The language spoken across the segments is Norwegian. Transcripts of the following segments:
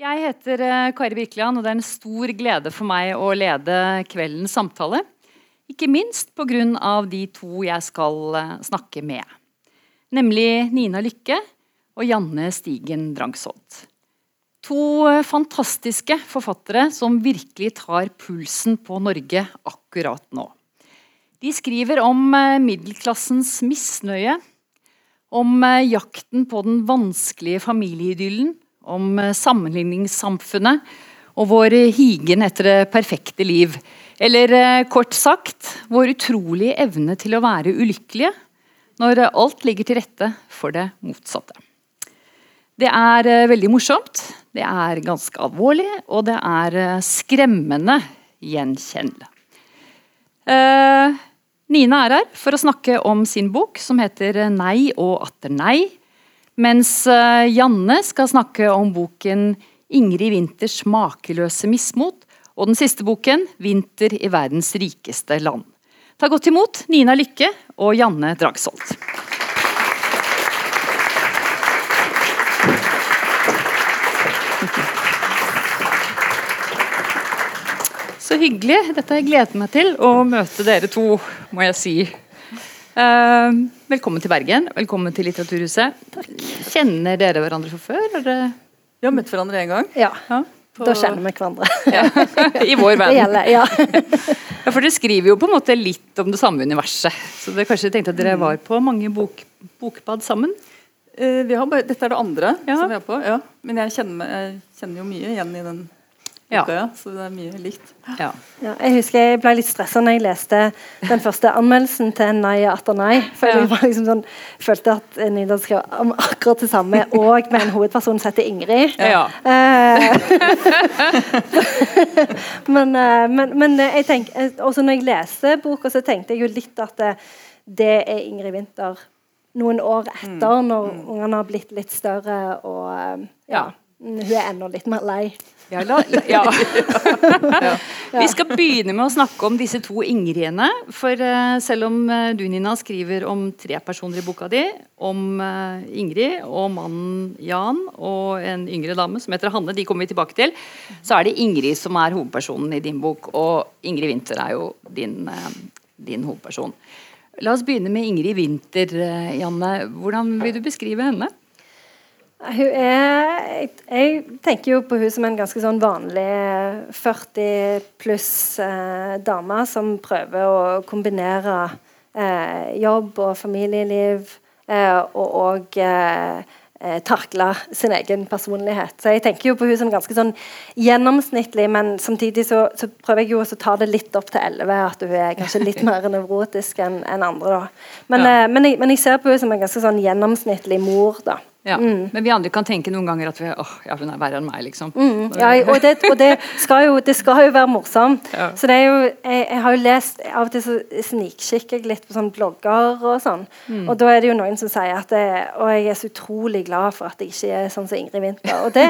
Jeg heter eh, Kari Birkeland, og det er en stor glede for meg å lede kveldens samtale. Ikke minst pga. de to jeg skal eh, snakke med. Nemlig Nina Lykke og Janne Stigen Drangsholt. To eh, fantastiske forfattere som virkelig tar pulsen på Norge akkurat nå. De skriver om middelklassens misnøye, om jakten på den vanskelige familieidyllen om eh, sammenligningssamfunnet og vår higen etter det perfekte liv. Eller eh, kort sagt vår utrolige evne til å være ulykkelige når alt ligger til rette for det motsatte. Det er eh, veldig morsomt, det er ganske alvorlig, og det er skremmende gjenkjennelig. Nina er her for å snakke om sin bok som heter 'Nei og atter nei', mens eh, Janne skal snakke om boken 'Ingrid Winters makeløse mismot' og den siste boken 'Vinter i verdens rikeste land'. Ta godt imot Nina Lykke og Janne Dragsholt. Så hyggelig. Dette har jeg gledet meg til, å møte dere to, må jeg si. Uh, velkommen til Bergen. Velkommen til Litteraturhuset. Takk. Kjenner dere hverandre fra før? Eller? Vi har møtt hverandre én gang. Ja. ja på... Da kjenner vi hverandre. Ja. I vår verden. Det gjelder, ja. ja. For dere skriver jo på en måte litt om det samme universet. Så dere kanskje tenkte at dere var på mange bok, bokbad sammen? Uh, bare, dette er det andre som vi er på. Ja. Men jeg kjenner, jeg kjenner jo mye igjen i den ja. Uka, ja. Så det er mye likt. Ja. ja. jeg husker jeg ble litt stressa når jeg leste den første anmeldelsen til Nei atter nei. For jeg liksom sånn, følte at Nida skrev om akkurat det samme, og med en hovedperson som heter Ingrid. Eh, men, eh, men, men, jeg tenker, eh, også når jeg leste boka, så tenkte jeg jo litt at det, det er Ingrid Winther noen år etter, mm. når mm. ungene har blitt litt større og ja, hun er ennå litt mer lei. Ja, la, ja. Vi skal begynne med å snakke om disse to Ingridene. For uh, selv om uh, du Nina skriver om tre personer i boka di, om uh, Ingrid og mannen Jan og en yngre dame som heter Hanne, de kommer vi tilbake til, så er det Ingrid som er hovedpersonen i din bok. Og Ingrid Winther er jo din, din hovedperson. La oss begynne med Ingrid Winther, Janne. Hvordan vil du beskrive henne? Hun er Jeg tenker jo på hun som en ganske sånn vanlig 40 pluss eh, dame som prøver å kombinere eh, jobb og familieliv eh, og, òg eh, eh, takle sin egen personlighet. Så jeg tenker jo på hun som ganske sånn gjennomsnittlig, men samtidig så, så prøver jeg jo også å ta det litt opp til 11, at hun er kanskje litt mer nevrotisk enn en andre. da. Men, ja. eh, men, jeg, men, jeg, ser på hun som en ganske sånn gjennomsnittlig mor. da. Ja, mm. Men vi andre kan tenke noen ganger at vi, åh, ja, hun er verre enn meg, liksom. Mm, ja, og, det, og det, skal jo, det, skal jo, være morsomt. Ja. Så det er jo, jeg, jeg, har jo lest Av og til så snikkikker jeg litt på sånne blogger og sånn. Mm. Og da er det jo noen som sier at det, Og jeg er så utrolig glad for at jeg ikke er sånn som Ingrid Winther. Og det,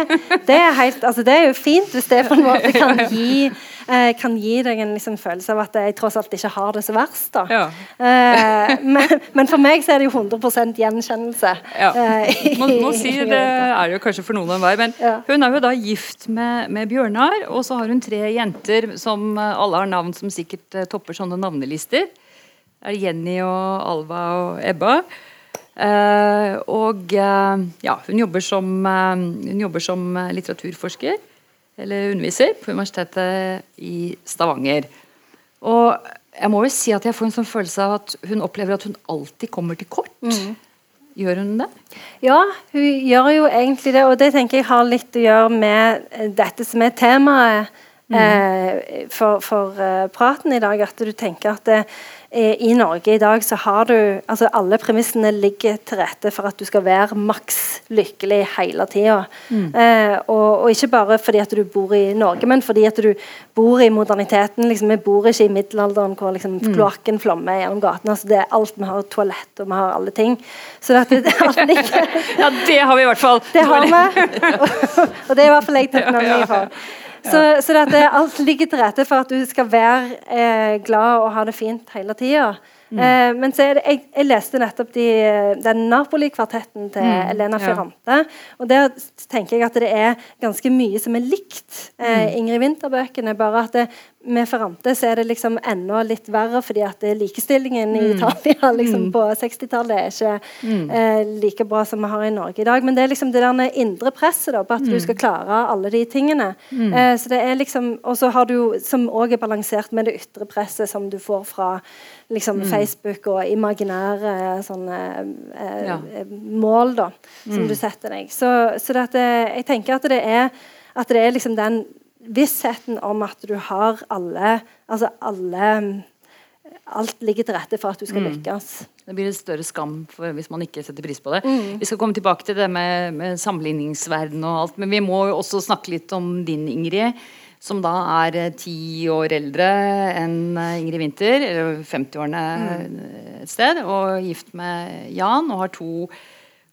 det, er helt, altså det er jo fint hvis det på en måte kan gi, eh, kan gi deg en liksom følelse av at jeg tross alt ikke har det så verst. Ja. Eh, men, men, for meg så er det jo 100 gjenkjennelse. Ja. Eh, må, må si det er jo kanskje for noen enhver, hver, men ja. hun er jo da gift med, med, Bjørnar, og så har hun tre jenter som eh, alle har navn som sikkert uh, topper sånne navnelister. Det er Jenny og Alva og Ebba. Uh, og uh, ja, hun jobber, som, hun jobber som litteraturforsker, eller underviser, på Universitetet i Stavanger. Og jeg må jo si at jeg får en sånn følelse av at hun opplever at hun alltid kommer til kort. Mm. Gjør hun det? Ja, hun gjør jo egentlig det. Og det tenker jeg har litt å gjøre med eh, dette som er temaet mm. eh, for, for uh, praten i dag. At du tenker at det, Eh, i Norge i dag så har du altså Alle premissene ligger til rette for at du skal være maks lykkelig hele tida. Mm. Eh, og, og, ikke bare fordi at du bor i Norge, men fordi at du bor i moderniteten. Liksom, vi bor ikke i middelalderen hvor liksom, mm. kloakken flommer gjennom gatene. Altså, det er alt Vi har toalett og vi har alle ting. Så det, alt ligger Ja, det har vi i hvert fall. Det har vi. og, og det er i hvert fall jeg takknemlig for. Så, så det, alt ligger til rette for at du skal være eh, glad og ha det fint hele tida. Mm. Eh, men så det, jeg, jeg leste nettopp de, den Napoli-kvartetten til mm. Elena Ferrante. Ja. Og der tenker jeg at det er ganske mye som er likt eh, mm. Ingrid Winther-bøkene. Bare at det, med Ferrante så er det liksom enda litt verre, fordi at likestillingen i mm. Italia liksom, mm. på 60-tallet er ikke mm. eh, like bra som vi har i Norge i dag. Men det er liksom det der indre presset da, på at du skal klare alle de tingene. Eh, så det er liksom, Og så har du som òg er balansert med det ytre presset som du får fra liksom, mm. Facebook og imaginære sånne eh, ja. Eh, mål da, som mm. du setter deg. Så, så det, eh, jeg tenker at det er, at det er liksom den vissheten om at du har alle Altså alle Alt ligger til rette for at du skal mm. lykkes. Det blir en større skam hvis man ikke setter pris på det. Mm. Vi skal komme tilbake til det med, med sammenligningsverden og alt, men vi må jo også snakke litt om din, Ingrid som da er eh, ti år eldre enn eh, Ingrid Winther, eller 50-årene mm. et sted, og gift med Jan og har to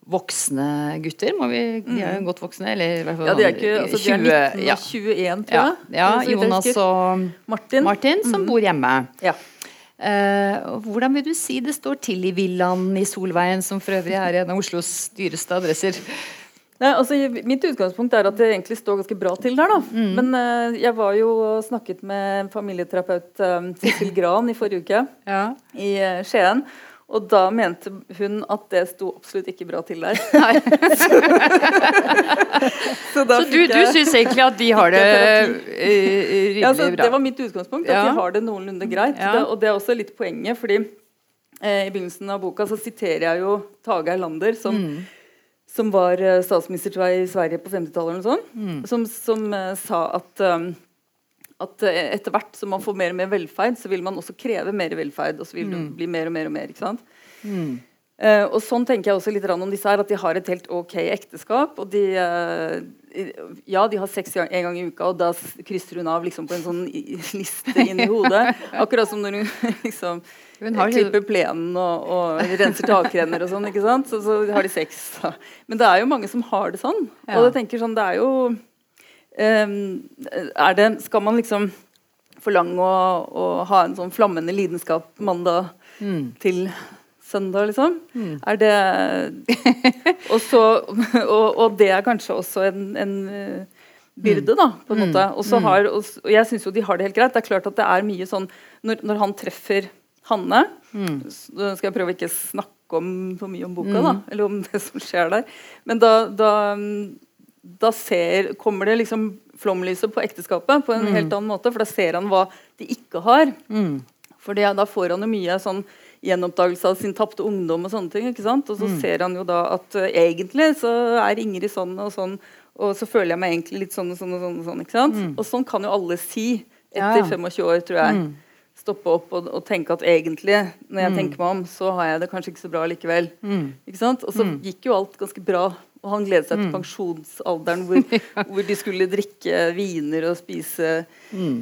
voksne gutter. Må vi, de er jo mm. godt voksne, eller i hvert fall ja, de er, ikke, altså, 20, de er 19 og 21, tror jeg. Ja, ja Jonas og Martin, Martin som mm. bor hjemme. Ja. Uh, hvordan vil du si det står til i villaen i Solveien, som for øvrig er en av Oslos dyreste adresser? Nei, altså, mitt utgangspunkt er at det egentlig står ganske bra til der. da. Mm. Men uh, jeg var jo og snakket med familieterapeut um, Gran i forrige uke ja. i uh, Skien. Og da mente hun at det sto absolutt ikke bra til der. så, så, så du, du syns egentlig at de har det uh, rimelig ja, altså, bra? Det var mitt utgangspunkt, at ja. de har det noenlunde greit. Ja. Det, og det er også litt poenget, fordi i begynnelsen av boka så siterer jeg jo Tage Erlander som mm som var eh, statsminister jeg, i Sverige på 50-tallet, mm. som, som uh, sa at, um, at etter hvert som man får mer og mer velferd, så vil man også kreve mer velferd. Og så vil mm. det bli mer og mer og mer. ikke sant? Mm. Uh, og sånn tenker jeg også litt om disse her, at de har et helt ok ekteskap. og de, uh, Ja, de har sex en gang i uka, og da krysser hun av liksom på en sånn liste inni hodet. Akkurat som når hun liksom hun har klipper plenen og, og renser takrenner og sånn, ikke sant? Så, så, har de sex. Men det er jo mange som har det sånn. Ja. Og jeg tenker sånn, det er jo det, Skal man liksom forlange å, å, ha en sånn flammende lidenskap mandag mm. til søndag, liksom? Mm. Er det og, så, og, og, det er kanskje også en, en eh, byrde, da, på en mm. måte. Og, så mm. har, og jeg syns jo de har det helt greit. Det er klart at det er mye sånn Når, når han treffer Hanne. Mm. Så skal jeg prøve ikke snakke om, for mye om boka, mm. da, eller om det som skjer der. Men da, da, da ser, kommer det liksom flomlyset på ekteskapet på en mm. helt annen måte, for da ser han hva de ikke har. Mm. For da får han jo mye sånn gjenoppdagelse av sin tapte ungdom og sånne ting. ikke sant? Og så mm. ser han jo da at uh, egentlig så er Ingrid sånn og sånn, og så føler jeg meg egentlig litt sånn og sånn og sånn. Og sånn, ikke sant? Mm. Og sånn kan jo alle si etter ja, ja. 25 år, tror jeg. Mm stoppe opp og, og, tenke at egentlig, når jeg mm. tenker meg om, så har jeg det kanskje ikke så bra likevel. Mm. Ikke sant? Og så mm. gikk jo alt ganske bra. Og han gledet seg til mm. pensjonsalderen hvor, hvor, de skulle drikke viner og spise mm.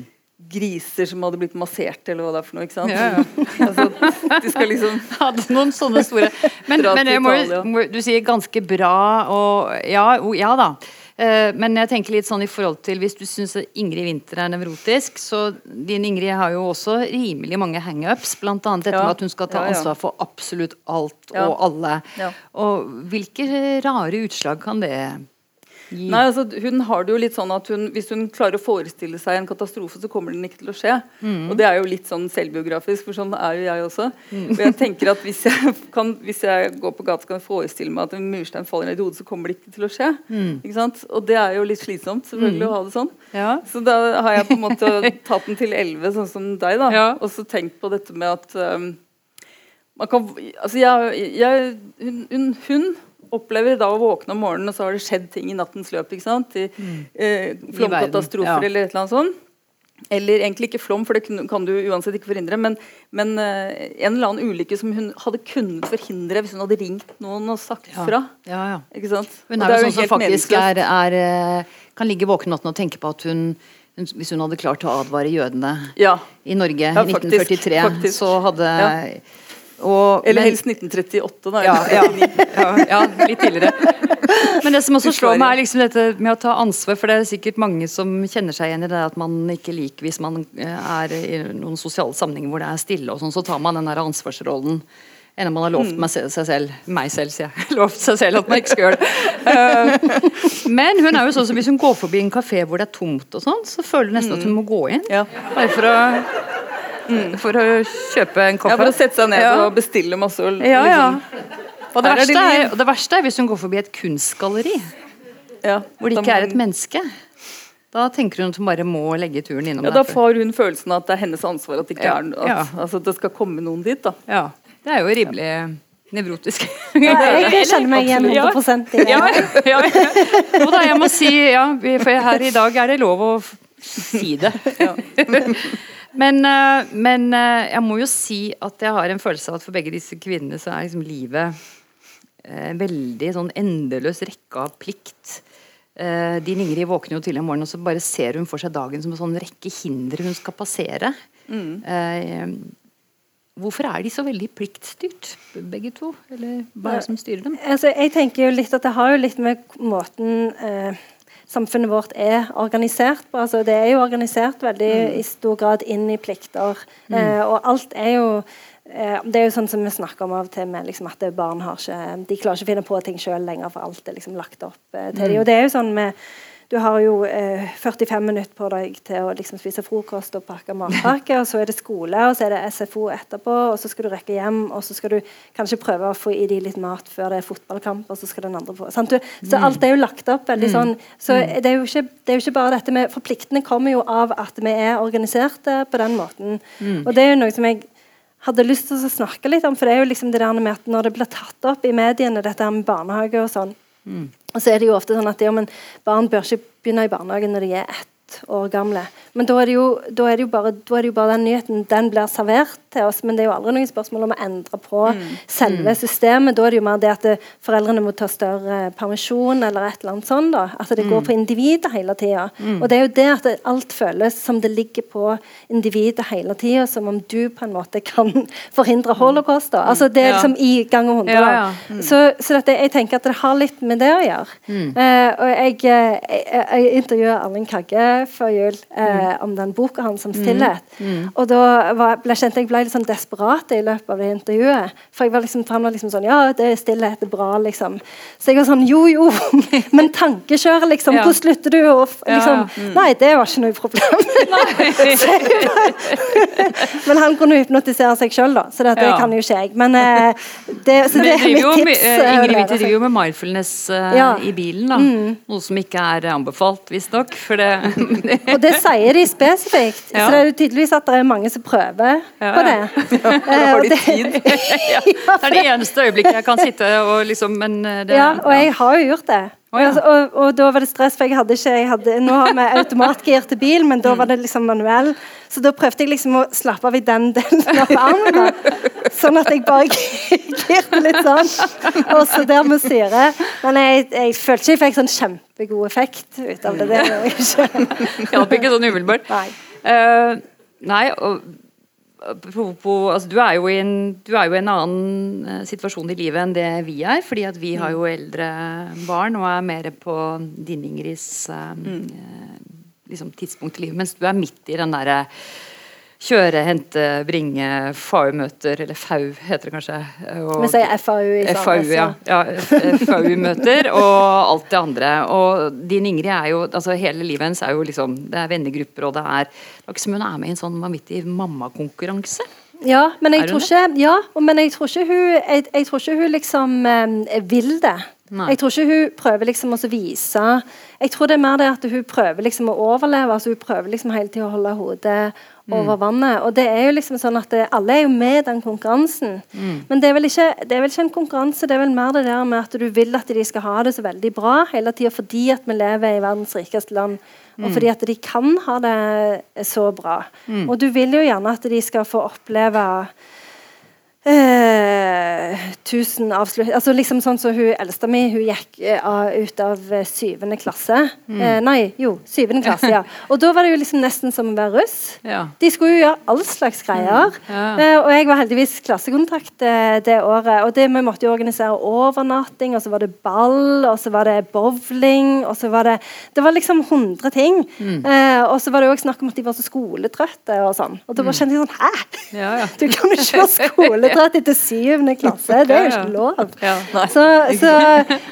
griser som hadde blitt massert, eller hva det er for noe. ikke sant? Ja, ja. altså, de skal liksom Hadde noen sånne store Men, men må, må, du sier ganske bra, og ja, ja da. Eh, men jeg tenker litt sånn i forhold til hvis du syns Ingrid Winther er nevrotisk, så din Ingrid har jo også rimelig mange hangups, bl.a. dette ja. med at hun skal ta ansvar for absolutt alt og alle. Og hvilke rare utslag kan det Nei, altså hun har det jo litt sånn at hun, Hvis hun klarer å forestille seg en katastrofe, så kommer den ikke til å skje. Mm. Og det er jo litt sånn selvbiografisk, for sånn er jo jeg også. Mm. Og jeg tenker at hvis jeg, kan, hvis jeg går på gata og kan forestille meg at en murstein faller ned i hodet, så kommer det ikke til å skje. Mm. Ikke sant? Og det er jo litt slitsomt selvfølgelig å ha det sånn. Ja. Så da har jeg på en måte tatt den til elleve, sånn som deg, da. Ja. Og så tenkt på dette med at um, man kan, altså jeg, jeg, hun, hun opplever da å våkne om morgenen, og så har det skjedd ting i nattens løp. ikke sant? I, mm. eh, flomkatastrofer ja. eller et eller annet sånt. Eller egentlig ikke flom, for det kan du uansett ikke forhindre. Men, men eh, en eller annen ulykke som hun hadde kunnet forhindre hvis hun hadde ringt noen og sagt ja. fra. Ja, ja. Ikke sant? Hun er, jo sånn som faktisk er, er, eh, kan ligge våken natten og tenke på at hun hvis hun hadde klart å advare jødene ja. i Norge i 1943, faktisk. så hadde og, Eller men, helst 1938, da. Ja, ja, ja, ja litt tidligere. Men det som også slår meg, er liksom dette med å ta ansvar, for det er sikkert mange som kjenner seg igjen i det at man ikke liker hvis man eh, er i noen sosiale sammenhenger hvor det er stille og sånn, så tar man den der ansvarsrollen enn om man har lovt mm. meg seg selv meg selv, sier jeg. Lovt seg selv at man ikke skal gjøre det. Uh, men hun er jo sånn som hvis hun går forbi en kafé hvor det er tomt og sånn, så føler hun nesten at hun mm. må gå inn. Ja. Bare for å Mm. For å kjøpe en kaffe? Ja, for å sette seg ned ja. og bestille masse. Og, ja, ja. Liksom. Og det, verste er, og det verste er hvis hun går forbi et kunstgalleri ja, hvor det ikke er et menneske. Da tenker hun at hun bare må legge turen innom. Ja, Da får hun følelsen av at det er hennes ansvar at det ikke er at, ja. altså, det skal komme noen dit. da. Ja, Det er jo rimelig nevrotisk. Ja, jeg kjenner meg igjen 100 i det. Ja, ja, ja. Da, jeg må si ja, for her i dag er det lov å si det. Men, eh, men, eh, jeg må jo si at jeg har en følelse av at for begge disse kvinnene så er liksom livet en veldig sånn endeløs rekke av plikt. Uh, din Ingrid våkner jo til om morgen og så bare ser hun for seg dagen som en sånn rekke hindre hun skal passere. Mm. Uh, hvorfor er de så veldig pliktstyrt, begge to? Eller hva er det som styrer dem? Altså, jeg tenker jo litt at Det har jo litt med måten eh, samfunnet vårt er organisert på. Altså, det er jo organisert veldig mm. i stor grad inn i plikter. Mm. Eh, og alt er jo eh, Det er jo sånn som vi snakker om av og til med liksom, at barn har ikke, de klarer ikke å finne på ting sjøl lenger, for alt er liksom lagt opp eh, til mm. dem. Og det er jo sånn med du har jo eh, 45 minutter på deg til å liksom, spise frokost og pakke matpakke, og så er det skole, og så er det SFO etterpå, og så skal du rekke hjem, og så skal du kanskje prøve å få i de litt mat før det er fotballkamp, og så skal den andre få sant? Du, Så mm. alt er jo lagt opp veldig mm. sånn. Så mm. det er, ikke, det er jo ikke bare dette med Forpliktene kommer jo av at vi er organiserte på den måten. Og det er jo noe som jeg hadde lyst til å snakke litt om, for det er jo liksom det der med at når det blir tatt opp i mediene, dette med barnehage og sånn, mm. Og så er det jo ofte sånn at ja, barn bør ikke begynne i barnehagen når de er ett år gamle. Men da er, jo, da, er jo bare, er, det jo, bare, den nyheten den blir servert til oss. Men det er jo aldri noen spørsmål om å endre på mm. selve mm. systemet. Da er det jo mer det at det, foreldrene må ta større permisjon eller et eller annet sånt. da. At det mm. går på individet hele tida. Mm. Og det er jo det at alt føles som det ligger på individet hele tida, som om du på en måte kan forhindre mm. holocaust. da. Altså Det er liksom i og hundre. Ja, ja. mm. Så, så dette, jeg tenker at det har litt med det å gjøre. Uh, og jeg, jeg, jeg, jeg intervjuer Erling Kagge før jul eh, om den boka hans om stillhet. Mm. Mm. Og da var, ble, kjente jeg ble litt sånn desperat i løpet av det intervjuet. For jeg var liksom, han var liksom sånn Ja, det er stillhet, det er bra, liksom. Så jeg var sånn Jo, jo, men tankekjøret, liksom. Hvor slutter du? Og, liksom. Mm. Nei, det var ikke noe problem. men han kunne hypnotisere seg sjøl, da. Så det kan jo ikke jeg. Men eh, det, så det er mitt tips. Uh, Ingrid, vi driver jo med mindfulness i bilen, da. Mm. Noe som ikke er anbefalt, visstnok. Det og det sier de spesifikt. Så det er jo tydeligvis at det er mange som prøver på det. Ja, da har de tid. det er det eneste øyeblikket jeg kan sitte og liksom men eh, det, Ja, og jeg har jo gjort det. Oh, ja. og, og, og, da var det stress, for jeg hadde ikke jeg hadde, Nå har vi automatgir til bil, men da var det liksom manuell. Så da prøvde jeg liksom å slappe av i den delen av armen. Sånn at jeg bare girte litt sånn. Og så der med syre. Men jeg, jeg følte ikke jeg fikk sånn kjempegod effekt ut av det. Det hjalp ikke sånn umiddelbart. Nei. Uh, nei, og Apropos, altså du, er en, du, er jo i en annen uh, situasjon i livet enn det vi er. fordi at vi har jo eldre barn og er mer på din Ingrids um, mm. liksom tidspunkt i livet. Mens du er midt i den derre kjøre, hente, bringe, FAU-møter, eller FAU heter det kanskje. Vi sier FAU i FAU, ja. ja FAU-møter og alt det andre. Og din Ingrid er jo altså Hele livet hennes er jo liksom Det er vennegrupper, og det er Det er ikke som hun er med i en sånn vanvittig mammakonkurranse. Ja, men jeg, tror ikke, ja, men jeg tror ikke hun, jeg, jeg tror ikke hun liksom eh, vil det. Nei. Jeg tror ikke hun prøver liksom å vise Jeg tror det er mer det at hun prøver liksom å overleve. altså Hun prøver liksom hele tiden å holde hodet over mm. vannet. Og det er jo liksom sånn at det, alle er jo med i den konkurransen. Mm. Men det er, vel ikke, det er vel ikke en konkurranse, det er vel mer det der med at du vil at de skal ha det så veldig bra hele tida fordi at vi lever i verdens rikeste land. Og fordi at de kan ha det så bra. Mm. Og du vil jo gjerne at de skal få oppleve eh, tusen avslut... Altså liksom sånn som så hun eldste mi, hun gikk uh, ut av uh, syvende klasse. Mm. Uh, nei, jo, syvende klasse, ja. Og da var det jo liksom nesten som å være russ. Ja. De skulle jo gjøre all slags greier. Mm. Ja. og jeg var heldigvis klassekontakt det året. Og det, vi måtte jo organisere overnatting, og så var det ball, og så var det bowling, og så var det Det var liksom hundre ting. Mm. og så var det òg snakk om at de var så skoletrøtte og sånn. Og da bare mm. kjente jeg sånn Hæ! Ja, du kan jo ikke være skoletrøtt! Oppdratt etter syvende klasse. Det er jo ikke lov. Så, så,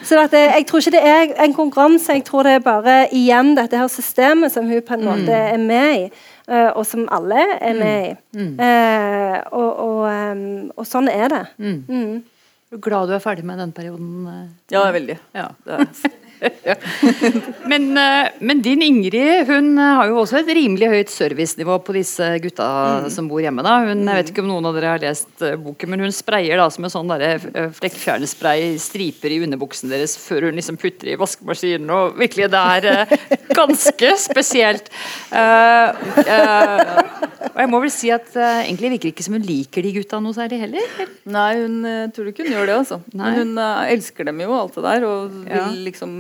så at jeg tror ikke det er en konkurranse, jeg tror det er bare igjen dette her systemet som hun på en måte mm. er med i. Uh, og som alle er med i. Mm. Uh, og, og, um, og, sånn er det. Mm. Mm. Er du glad du er ferdig med den perioden? Ja, veldig. Ja. Det er men, eh, men, din Ingrid hun eh, har jo også et rimelig høyt servicenivå på disse gutta mm. som bor hjemme. da. Hun, Jeg vet ikke om noen av dere har lest eh, boken, men hun sprayer da som en sånn flekkfjernspray striper i underbuksen deres før hun liksom putter i vaskemaskinen. og virkelig Det er ganske spesielt. Uh, uh, og jeg må vel si at uh, egentlig virker det ikke som hun liker de gutta noe særlig heller. Nei, hun tror ikke hun gjør det, altså. Nei. Men hun elsker dem jo, alt det der. og vil liksom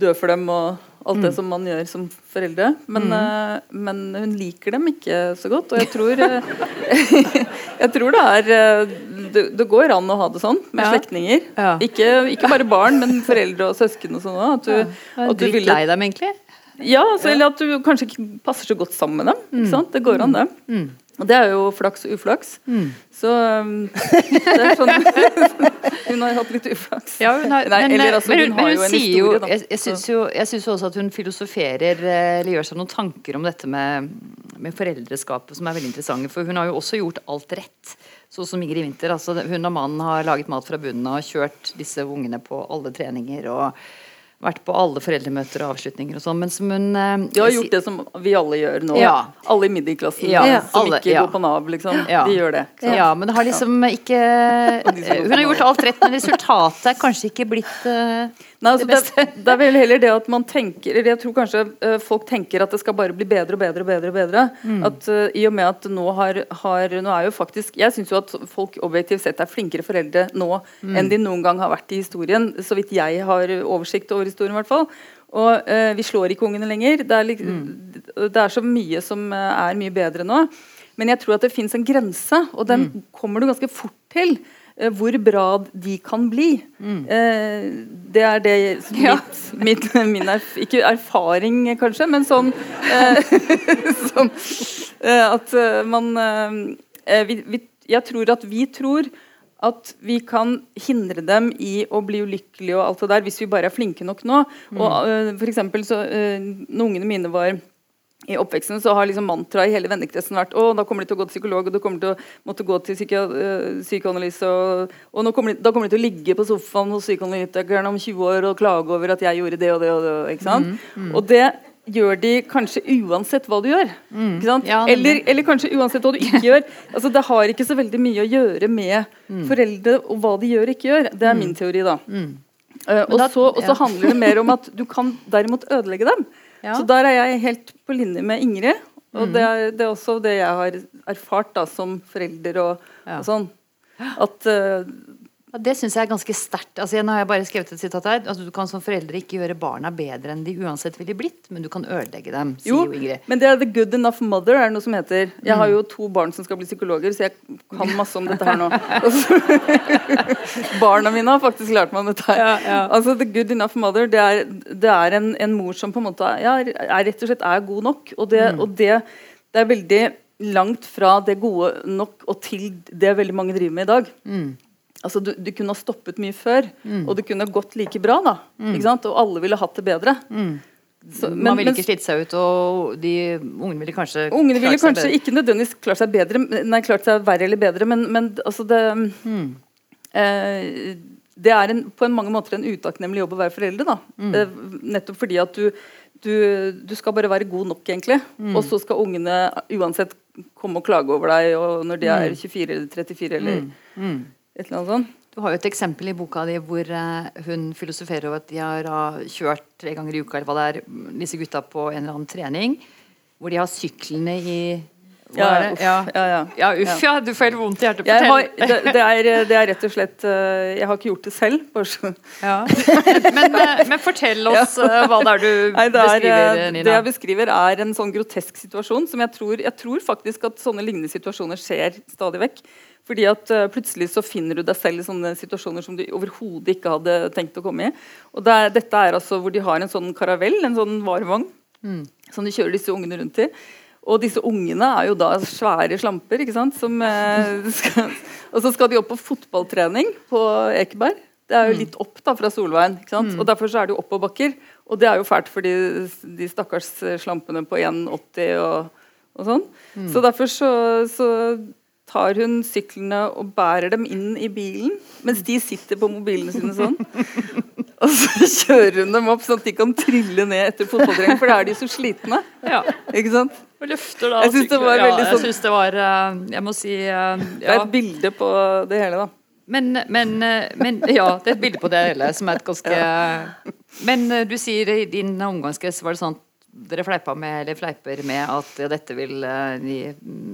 dø for dem og alt mm. det som man gjør som foreldre. Men, mm. uh, men, hun liker dem ikke så godt, og jeg tror uh, Jeg tror det er uh, det, det, går an å ha det sånn med ja. slektninger. Ja. Ikke, ikke, bare barn, men foreldre og søsken og sånn òg. At du, du vil lei dem, egentlig? Ja, altså, eller at du kanskje ikke passer så godt sammen med dem. Mm. Det går an, det. Mm. Og det er jo flaks og uflaks. Mm. Så um, det er sånn Hun har hatt litt uflaks. Ja, hun har, Nei, men, eller, altså, hun, men, hun, sier jo Jeg, jeg syns jo, jo, også at hun filosoferer eh, eller gjør seg noen tanker om dette med, med foreldreskapet som er veldig interessante. For hun har jo også gjort alt rett. Sånn som Ingrid Winther. Altså, hun og mannen har laget mat fra bunnen og kjørt disse ungene på alle treninger. og vært på alle foreldremøter og avslutninger og sånn, men som hun eh, Du har gjort det som vi alle gjør nå. Ja. Alle i middelklassen ja, som alle, ikke ja. går på Nav, liksom. De gjør det. Ja, men det har liksom ikke Hun har gjort alt rett, men resultatet er kanskje ikke blitt uh, Nei, altså, det, det, det, er vel heller det at man tenker eller Jeg tror kanskje uh, folk tenker at det skal bare bli bedre og bedre og bedre. og bedre. Mm. At uh, I og med at nå har, har Nå er jo faktisk Jeg syns jo at folk objektivt sett er flinkere foreldre nå mm. enn de noen gang har vært i historien. Så vidt jeg har oversikt over historien, i hvert fall. Og uh, vi slår ikke ungene lenger. Det er, mm. det er, så mye som er mye bedre nå. Men jeg tror at det fins en grense, og den mm. kommer du ganske fort til. Eh, hvor bra de kan bli. Mm. Eh, det er det mitt, ja. mitt, min erf ikke erfaring, kanskje, men sånn, eh, sånn at man vi, vi, Jeg tror at vi tror at vi kan hindre dem i å bli ulykkelige og alt det der, hvis vi bare er flinke nok nå. Mm. Og uh, for eksempel, så, uh, Når ungene mine var i oppveksten så har liksom mantraet i hele vennekretsen vært å, da kommer de til å gå til psykolog, og du kommer til å måtte gå til psyki psykoanalyse. Og, og kommer de, da kommer de til å ligge på sofaen hos psykoanalytikeren om 20 år og klage over at jeg gjorde det og det. Og det, ikke sant? Mm, mm. Og det gjør de kanskje uansett hva du gjør. Mm. Ja, eller, eller, kanskje uansett hva du ikke gjør. Altså, det har ikke så veldig mye å gjøre med mm. foreldre og hva de gjør og ikke gjør. Det er mm. min teori, da. Uh, og, så, og så handler det mer om at du kan derimot ødelegge dem. Ja. Så der er jeg helt på linje med Ingrid. Og mm. det, er, det, er, også det jeg har erfart da, som forelder og, ja. og sånn. At uh, ja, det syns jeg er ganske sterkt. Altså, nå har jeg bare skrevet et sitat her. Altså, du kan som foreldre ikke gjøre barna bedre enn de uansett ville blitt, men du kan ødelegge dem. Jo, jo Ingrid. men det er the good enough mother, er det noe som heter. Jeg har jo to barn som skal bli psykologer, så jeg kan masse om dette her nå. Barna mine har faktisk lært meg om dette her. Ja, ja. Altså, the good enough mother, det er, det er en, en, mor som på en måte ja, er, rett og slett er god nok. Og det, mm. og det, det er veldig langt fra det gode nok og til det veldig mange driver med i dag. Mm. Altså, du, du, kunne ha stoppet mye før, mm. og det kunne gått like bra. da, mm. ikke sant? Og alle ville hatt det bedre. Mm. Så, men, Man ville ikke slitt seg ut, og de ungene ville kanskje Ungene ville kanskje bedre. ikke nødvendigvis klart seg bedre, nei, klart seg verre eller bedre, men, men altså det mm. eh, Det er en, på en mange måter en utakknemlig jobb å være foreldre. da, mm. eh, Nettopp fordi at du, du, du, skal bare være god nok, egentlig. Mm. Og så skal ungene uansett komme og klage over deg og når de er 24 eller 34 eller et eller annet sånt. Du har jo et eksempel i boka di hvor uh, hun filosoferer over at de har uh, kjørt tre ganger i uka eller hva det er, disse gutta på en eller annen trening. Hvor de har syklene i ja, er? Ja, ja, ja. ja uff, ja. Du får helt vondt i hjertet. Har, det, det, er, det, er, rett og slett eh, Jeg har ikke gjort det selv. Ja. Men, eh, men, fortell oss eh, hva det er du Nei, det er, beskriver, Nina. Det jeg beskriver, er en sånn grotesk situasjon som jeg tror, jeg tror faktisk at sånne lignende situasjoner skjer stadig vekk. Fordi at uh, Plutselig så finner du deg selv i sånne situasjoner som du overhodet ikke hadde tenkt å komme i. Og det er, Dette er altså hvor de har en sånn karavell, en sånn varevogn, mm. som de kjører disse ungene rundt i. Og disse ungene er jo da svære slamper. ikke sant? Som, eh, skal, og så skal de opp på fotballtrening på Ekeberg. Det er jo mm. litt opp da fra Solveien. ikke sant? Mm. Og Derfor så er det jo oppoverbakker. Og det er jo fælt for de, de stakkars slampene på 1,80 og, og sånn. Mm. Så derfor så, så tar hun syklene og bærer dem inn i bilen, mens de sitter på mobilene sine sånn. Og så kjører hun dem opp sånn at de kan trille ned etter fotballtrening, for da er de så slitne. Ja. Ikke sant? Og løfter da Jeg syns det var ja, veldig sånn Jeg syns det var eh, Jeg må si ja. Eh, det er et bilde på det hele, da. Men, men, eh, men, Ja, det er et bilde på det hele som er et ganske. Men du sier i din omgangskrets var det sånn dere fleipa med, eller fleiper med at ja, dette vil de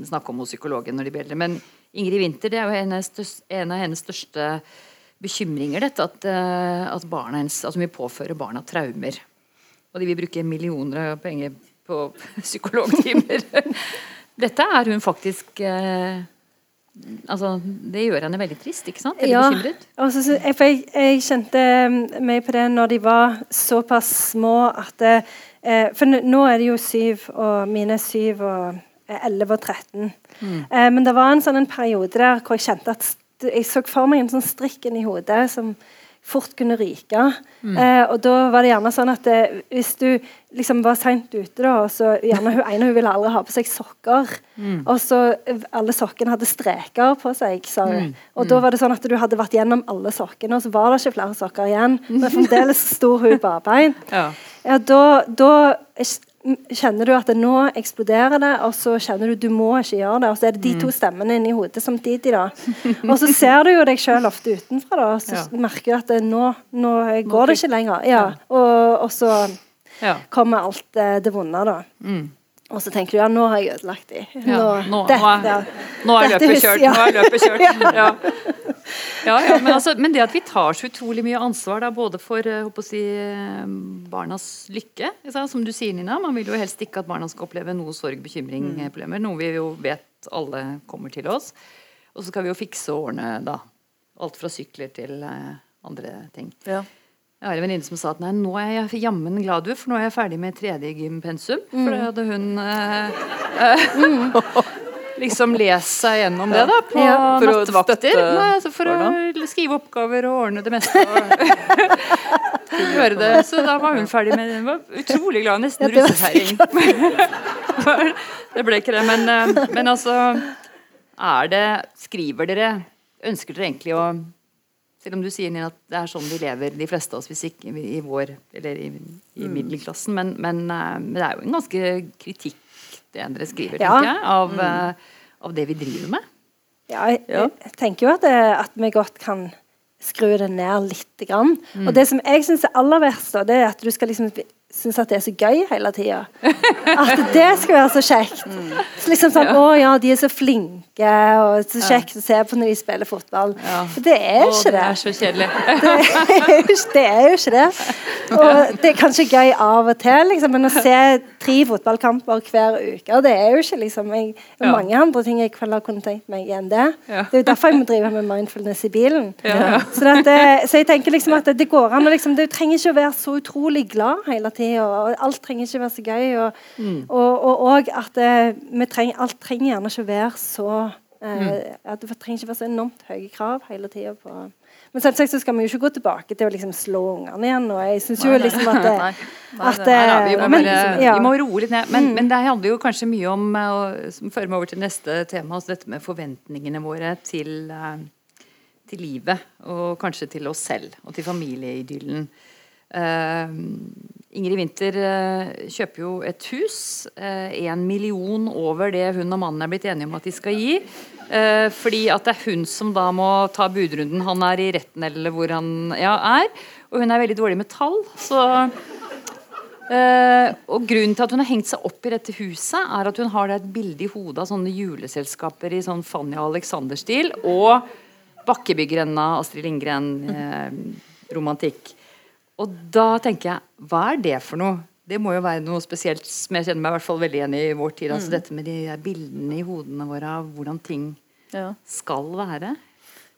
snakke om hos psykologen når de blir eldre. Men Ingrid Winther, det er jo en, en av hennes største bekymringer, dette at, uh, at barna hennes, altså vi påfører barna traumer. Og de vil bruke millioner av penger på psykologtimer. dette er hun faktisk uh, Altså, det gjør henne veldig trist, ikke sant? Eller ja, bekymret? Altså, jeg, jeg, kjente meg på det når de var såpass små at Eh, for nå er det jo syv, og mine er syv og 11 og 13. Mm. Eh, men det var en sånn en periode der hvor jeg kjente at jeg så for meg en sånn strikken i hodet som fort kunne ryke. Mm. Eh, og da var det gjerne sånn at eh, hvis du liksom var seint ute, da, og så gjerne hun ene hun ville aldri ha på seg sokker, mm. og så eh, alle sokkene hadde streker på seg, sa hun. Mm. Og da mm. var det sånn at du hadde vært gjennom alle sokkene, og så var det ikke flere sokker igjen. Men fremdeles sto hun barbeint. Ja. ja, da, da kjenner du at det nå eksploderer det, og så kjenner du du må ikke gjøre det. Og så er det de to mm. stemmene inni hodet samtidig. da. Og så ser du jo deg sjøl ofte utenfra, da, og så ja. merker du at det, nå, nå, går det ikke lenger. Ja, og, og så kommer alt det, det vonde, da. Mm. Og så tenker du ja, nå har jeg ødelagt de. Nå, ja, nå, dette, nå er løpet kjørt. Nå er løpet kjørt. Ja. Ja, ja, men, altså, men, det at vi tar så utrolig mye ansvar da, både for uh, si, barnas lykke Som du sier, Nina, man vil jo helst ikke at barna skal oppleve noe sorg, bekymring, mm. problemer. Noe vi jo vet alle kommer til oss. Og så skal vi jo fikse og ordne da. Alt fra sykler til uh, andre ting. Ja. Jeg har en venninne som sa at nei, nå er jeg jammen glad du, for nå er jeg ferdig med tredje gympensum. Mm. For det hadde hun uh, mm. Liksom lese seg gjennom det da, på ja, nattvakter. Nei, altså for å skrive oppgaver og ordne det meste. gjøre det. Så da var hun ferdig med det. Hun var utrolig glad. Nesten ja, russefeiring. det ble ikke det. Men, eh, men altså Er det Skriver dere Ønsker dere egentlig å selv om du sier Nina, at det er sånn vi lever, de fleste av oss, hvis ikke i vår eller i, i mm. middelklassen. Men, men, eh, men, det er jo en ganske kritikk det dere skriver, ja. tenker jeg, av, mm. Eh, av, det vi driver med. Ja, jeg, jeg tenker jo at, det, at, vi godt kan skru det ned litt. Grann. Mm. Og det som jeg syns er aller verst, det er at du skal liksom syns at det er så gøy hele tida. At det skal være så kjekt. Så liksom sånn, Å ja, de er så flinke, og så kjekt å se på når de spiller fotball. Det er jo ikke det. Det er så kjedelig. Det er, jo, ikke det. Og det er kanskje gøy av og til, liksom, men å se tre fotballkamper hver uke, det er jo ikke liksom jeg, mange andre ting jeg kunne tenkt meg enn det. Det er jo derfor jeg må drive med mindfulness i bilen. Så, det, så, jeg tenker liksom at det, går an å liksom, Du trenger ikke å være så utrolig glad hele tida og alt trenger ikke være så gøy. Og, mm. og, og, og at vi trenger, alt trenger gjerne ikke være så uh, mm. at Det trenger ikke være så enormt høye krav hele tida men selvsagt så skal vi jo ikke gå tilbake til å liksom slå ungene igjen. og jeg synes jo liksom at, nei, nei, at nei, vi, må men, ja. vi må roe litt ned. Men, mm. men, det handler jo kanskje mye om som fører meg over til neste tema, altså dette med forventningene våre til, til livet. Og kanskje til oss selv og til familieidyllen. Uh, Ingrid Winther uh, kjøper jo et hus. Én uh, million over det hun og mannen er blitt enige om at de skal gi. Uh, fordi at det er hun som da må ta budrunden. Han er i retten eller hvor han ja, er. Og hun er veldig dårlig med tall. Så Uh, og Grunnen til at hun har hengt seg opp i dette huset, er at hun har et bilde i hodet av sånne juleselskaper i sånn Fanny Alexander-stil. Og Bakkebyggerenna, Astrid Lindgren-romantikk. Eh, og da tenker jeg, hva er det for noe? Det må jo være noe spesielt som jeg kjenner meg i hvert fall veldig igjen i vår tid. altså mm. Dette med de bildene i hodene våre av hvordan ting ja. skal være.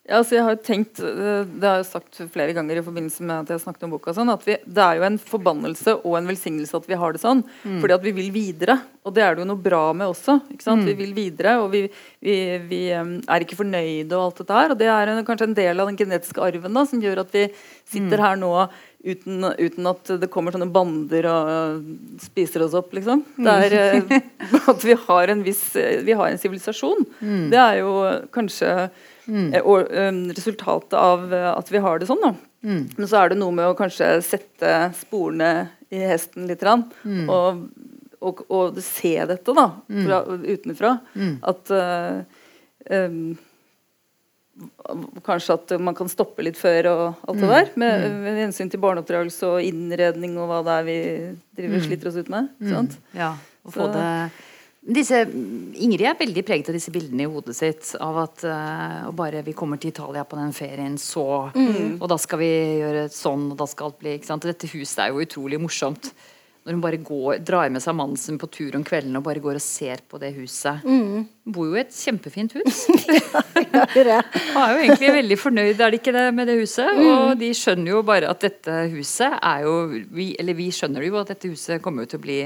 Ja, altså jeg har tenkt, eh, Det har jeg sagt flere ganger i forbindelse med at jeg snakket om boka, sånn, at vi, det er jo en forbannelse og en velsignelse at vi har det sånn. Mm. Fordi at vi vil videre. Og det er det jo noe bra med også. ikke sant? Mm. Vi vil videre, og vi, vi, vi, er ikke fornøyde og alt dette her. Og det er en, kanskje en del av den genetiske arven da, som gjør at vi sitter mm. her nå uten, uten, at det kommer sånne bander og spiser oss opp, liksom. Det er uh, at vi har en viss Vi har en sivilisasjon. Mm. Det er jo kanskje Mm. Eh, og um, resultatet av uh, at vi har det sånn. da. Mm. Men så er det noe med å kanskje sette sporene i hesten litt. Mm. Og, og, og, se dette da, mm. fra, utenfra. Mm. At uh, um, Kanskje at man kan stoppe litt før og alt det der. Med, med hensyn til barneoppdragelse og innredning og hva det er vi driver sliter oss ut med. Sant? Ja, og få det disse, Ingrid er veldig preget av disse bildene i hodet sitt. Av at uh, bare vi kommer til Italia på den ferien, så mm. Og da skal vi gjøre sånn, og da skal alt bli ikke sant? Dette huset er jo utrolig morsomt. Når hun bare går, drar med seg mannen sin på tur om kvelden og bare går og ser på det huset. Mm. Bor jo i et kjempefint hus. ja, er jo egentlig veldig fornøyd, er det ikke det, med det huset? Mm. Og de skjønner jo bare at dette huset er jo vi, Eller vi skjønner jo at dette huset kommer jo til å bli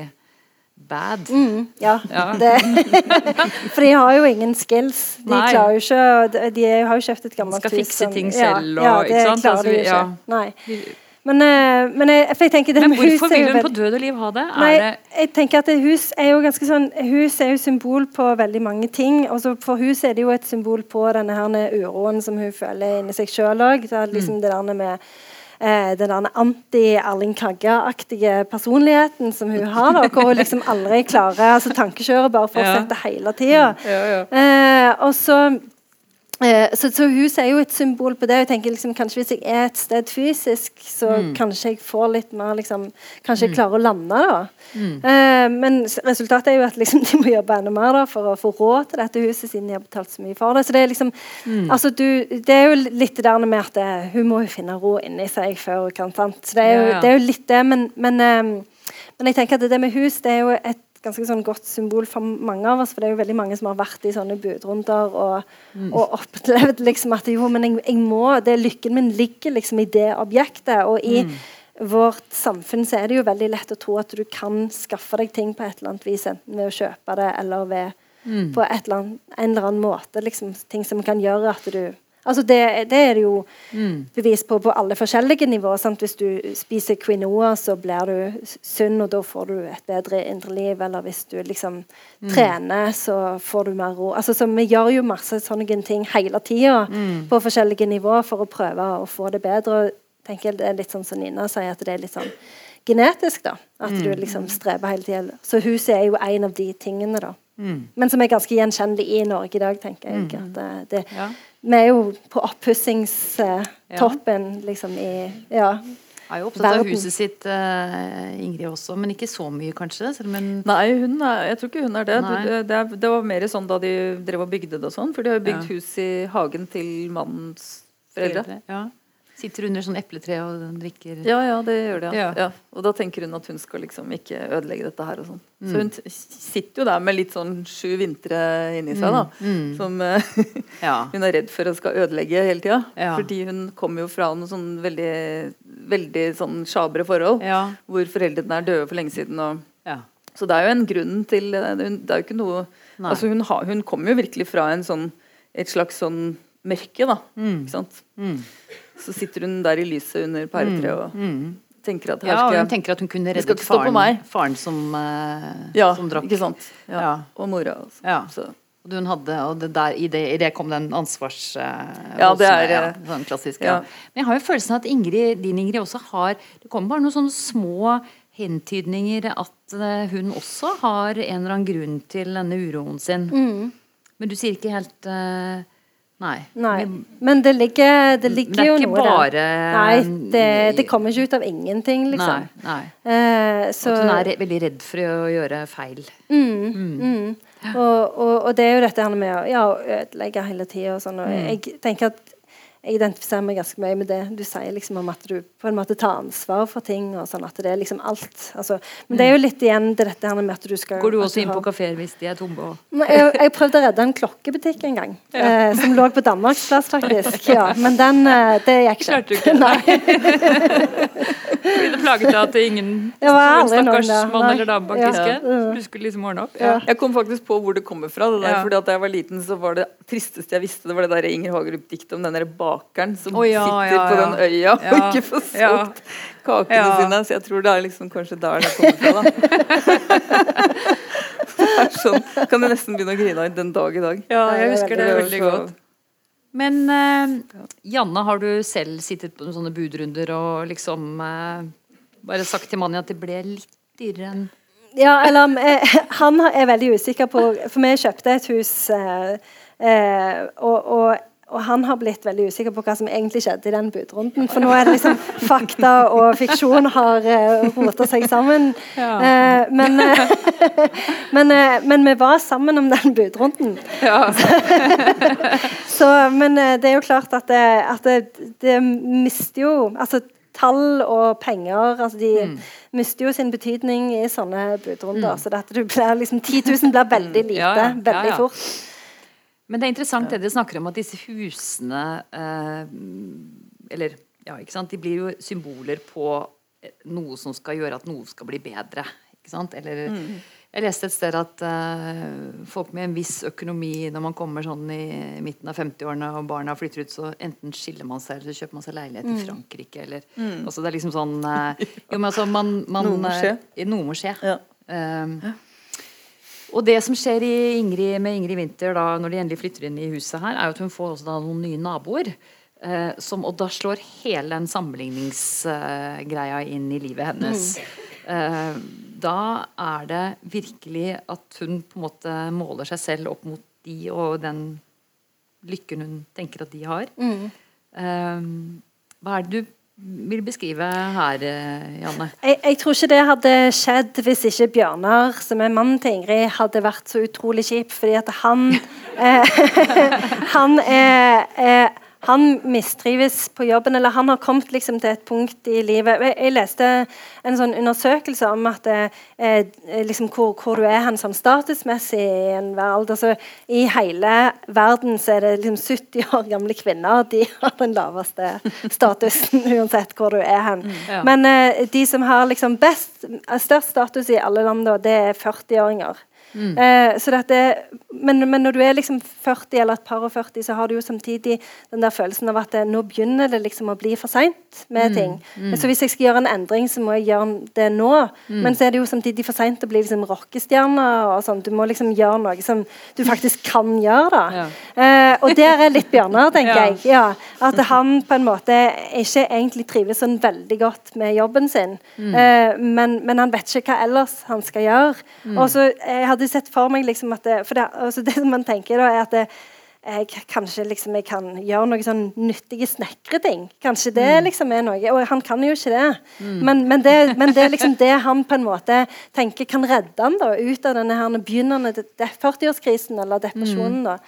bad. Mm, ja. ja. for de har jo ingen skills. De Nei. klarer jo ikke De har jo kjøpt et gammelt hus. Skal fikse ting selv og ja, det ikke sant? klarer de jo ikke. Nei. Men, eh, men, jeg, jeg tenker, men hvorfor vil hun på død og liv ha det? Nei, jeg tenker at Hus er jo ganske sånn Hus er jo symbol på veldig mange ting. Også for hus er det jo et symbol på denne her uroen som hun føler inni seg sjøl òg. Liksom mm. det der med eh, den anti-Erling Kagge-aktige personligheten som hun har. Da, hvor hun liksom aldri klarer altså Tankekjøret bare fortsetter ja. hele tida. Ja, ja. eh, og så så, så, huset er jo et symbol på det. Jeg tenker liksom, kanskje Hvis jeg er et sted fysisk, så mm. kanskje jeg får litt mer liksom, Kanskje jeg mm. klarer å lande. da. Mm. Uh, men resultatet er jo at liksom, de må jobbe enda mer da, for å få råd til dette huset, siden de har betalt så mye for det. Så Det er liksom, mm. altså, du, det er jo litt det der med at det, eh, hun må jo finne ro inni seg før hun kan. sant? Så Det er jo, ja, ja. Det er jo litt det, men, men, um, men jeg tenker at det med hus det er jo et ganske sånn godt symbol for mange av oss. For det er jo veldig mange som har vært i sånne budrunder og, mm. og opplevd liksom at jo, men jeg, jeg, må det Lykken min ligger liksom i det objektet. Og i mm. vårt samfunn så er det jo veldig lett å tro at du kan skaffe deg ting på et eller annet vis, enten ved å kjøpe det eller ved mm. på eller annet, en eller annen måte. Liksom, ting som kan gjøre at du Altså det, det, er det jo mm. bevis på på alle forskjellige nivåer. Sant? Hvis du spiser quinoa, så blir du sunn, og da får du et bedre indre liv. Eller hvis du liksom mm. trener, så får du mer ro. Altså, så vi gjør jo masse sånne ting hele tida mm. på forskjellige nivåer for å prøve å få det bedre. Og tenker Det er litt sånn som Nina sier, at det er litt sånn genetisk. da, At du mm. liksom streber hele tida. Så huset er jo en av de tingene. da. Mm. Men som er ganske gjenkjennelig i Norge i dag, tenker jeg. Mm. At det, det ja vi er jo på oppussingstoppen ja. liksom i ja, er jo opptatt av huset sitt, uh, Ingrid også, men ikke så mye, kanskje? Hun... Nei, hun er, jeg tror ikke hun er det. Det, det, det, var mer sånn da de drev og bygde det og sånn. For de har jo bygd ja. hus i hagen til mannens foreldre. Ja. Sitter under sånn epletre og drikker Ja, ja, det gjør det. Ja. ja. Og da tenker hun at hun skal liksom ikke ødelegge dette her og sånn. Mm. Så hun sitter jo der med litt sånn sju vintre inni seg, da. Mm. mm. Som ja. hun er redd for å skal ødelegge hele tida. Fordi hun kommer jo fra noen sånn veldig, veldig sånn sjabre forhold. Hvor foreldrene er døde for lenge siden. Og, Så det er jo en grunn til Det er jo ikke noe Nei. Altså hun, ha, hun kommer jo virkelig fra en sånn et slags sånn mørke, da. Mm. Ikke sant? Mm. Så sitter hun der i lyset under pæretreet og mm. tenker at her skal ja, hun tenker at hun kunne reddet faren, faren som, uh, ja, som drakk. Ikke sant. Ja. ja. Og mora. Også. Ja. Så. Og hun hadde, og det der, i, det, i det kom den ansvars... Uh, ja, det er ja, sånn klassisk. Ja. Men jeg har jo følelsen av at Ingrid, din Ingrid også har Det kommer bare noen sånne små hentydninger at uh, hun også har en eller annen grunn til denne uroen sin. Mm. Men du sier ikke helt uh, Nei. Nei. Men det ligger, det ligger jo noe bare, der. Nei, det, det, kommer ikke ut av ingenting, liksom. Nei, nei. Eh, så, At hun er veldig redd for å gjøre feil. Mm, mm. Mm. Og, og, og, det er jo dette med å ja, ødelegge hele tida og sånn. Og mm. jeg tenker at jeg identifiserer meg ganske mye med det du sier liksom om at du på en måte tar ansvar for ting. og sånn at det er liksom alt. Altså, men det er jo litt igjen det dette her med at du skal Går du også inn på kafeer hvis de er tomme? Jeg, jeg, prøvde å redde en klokkebutikk en gang, ja. eh, som lå på Danmarksplass, faktisk. Ja, men den eh, det gikk ikke. Klarte du ikke? Nei. Blir det plaget av at ingen stakkars mann eller dame bak disken? Ja. Du skulle liksom ordne opp? Ja. Jeg kom faktisk på hvor det kommer fra. det der, fordi at Da jeg var liten, så var det tristeste jeg visste, det var det der Inger Hagerup-diktet om den der bakeren som oh, ja, sitter ja, på den øya og ikke får solgt kakene sine. Så jeg tror det er liksom kanskje der det kommer fra. da det er sånn, Kan jeg nesten begynne å grine av den dag i dag. Ja, jeg husker det veldig godt. Men uh, Janne, har du selv sittet på sånne budrunder og liksom uh, bare sagt til mannen at det ble litt dyrere enn ja, eller eh, han er veldig usikker på For vi kjøpte et hus, eh, eh, og, og, og, han har blitt veldig usikker på hva som egentlig skjedde i den budrunden. For nå er det liksom fakta og fiksjon har uh, rota seg sammen. Ja. Uh, men, uh, men, uh, men, vi var sammen om den budrunden. Ja. Så, men det er jo klart at det, at det, det mister jo altså tall og penger altså De mm. mister jo sin betydning i sånne budrunder. Mm. Så det du blir liksom, 10 000 blir veldig lite ja, ja. veldig fort. Men det er interessant det dere snakker om at disse husene eh, Eller ja, ikke sant, de blir jo symboler på noe som skal gjøre at noe skal bli bedre. Ikke sant? Eller mm. Jeg leste et sted at uh, folk med en viss økonomi, når man kommer sånn i midten av 50-årene og barna flytter ut, så enten skiller man seg, eller så kjøper man seg leilighet mm. i Frankrike, eller mm. altså Det er liksom sånn uh, Jo, men altså man, man Noe må skje. Noe må skje. Ja. Um, ja. Og det som skjer Ingrid, med Ingrid Winther da, når de endelig flytter inn i huset her, er jo at hun får også da noen nye naboer. som, og da slår hele den sammenligningsgreia inn i livet hennes. Mm da er det virkelig at hun på en måte måler seg selv opp mot de og den lykken hun tenker at de har. Mm. Eh, hva er det du vil beskrive her, Janne? Jeg, jeg, tror ikke det hadde skjedd hvis ikke Bjørnar, som er mannen til Ingrid, hadde vært så utrolig kjip. Fordi at han eh, Han er, er han mistrives på jobben, eller han har kommet liksom til et punkt i livet Jeg, leste en sånn undersøkelse om at eh, eh liksom hvor, hvor, du er han sånn statusmessig i enhver alder. Så I hele verden så er det liksom 70 år gamle kvinner de har den laveste statusen, uansett hvor du er hen. Mm, ja. Men eh, de som har liksom best, størst status i alle land, det er 40-åringer. Mm. Eh, så dette, men, men, når du er liksom 40 eller et par og 40, så har du jo samtidig den der følelsen av at det, nå begynner det liksom å bli for seint med mm. ting. Mm. Så hvis jeg skal gjøre en endring, så må jeg gjøre det nå. Mm. Men så er det jo samtidig for seint å bli liksom rockestjerne. og sånn. Du må liksom gjøre noe som du faktisk kan gjøre. da. Ja. Eh, og der er litt Bjørnar, tenker ja. jeg. Ja, at han på en måte ikke egentlig trives sånn veldig godt med jobben sin. Mm. Eh, men, men, han vet ikke hva ellers han skal gjøre. Mm. Og så jeg hadde hadde sett for meg liksom at det, for det, altså det som man tenker da, er at det, jeg, kanskje liksom jeg kan gjøre noen sånn nyttige snekreting. Kanskje det mm. liksom er noe. Og han kan jo ikke det. Mm. Men, men, det, men det er liksom det han på en måte tenker kan redde han da, ut av denne her begynnende 40-årskrisen eller depresjonen. Mm. da.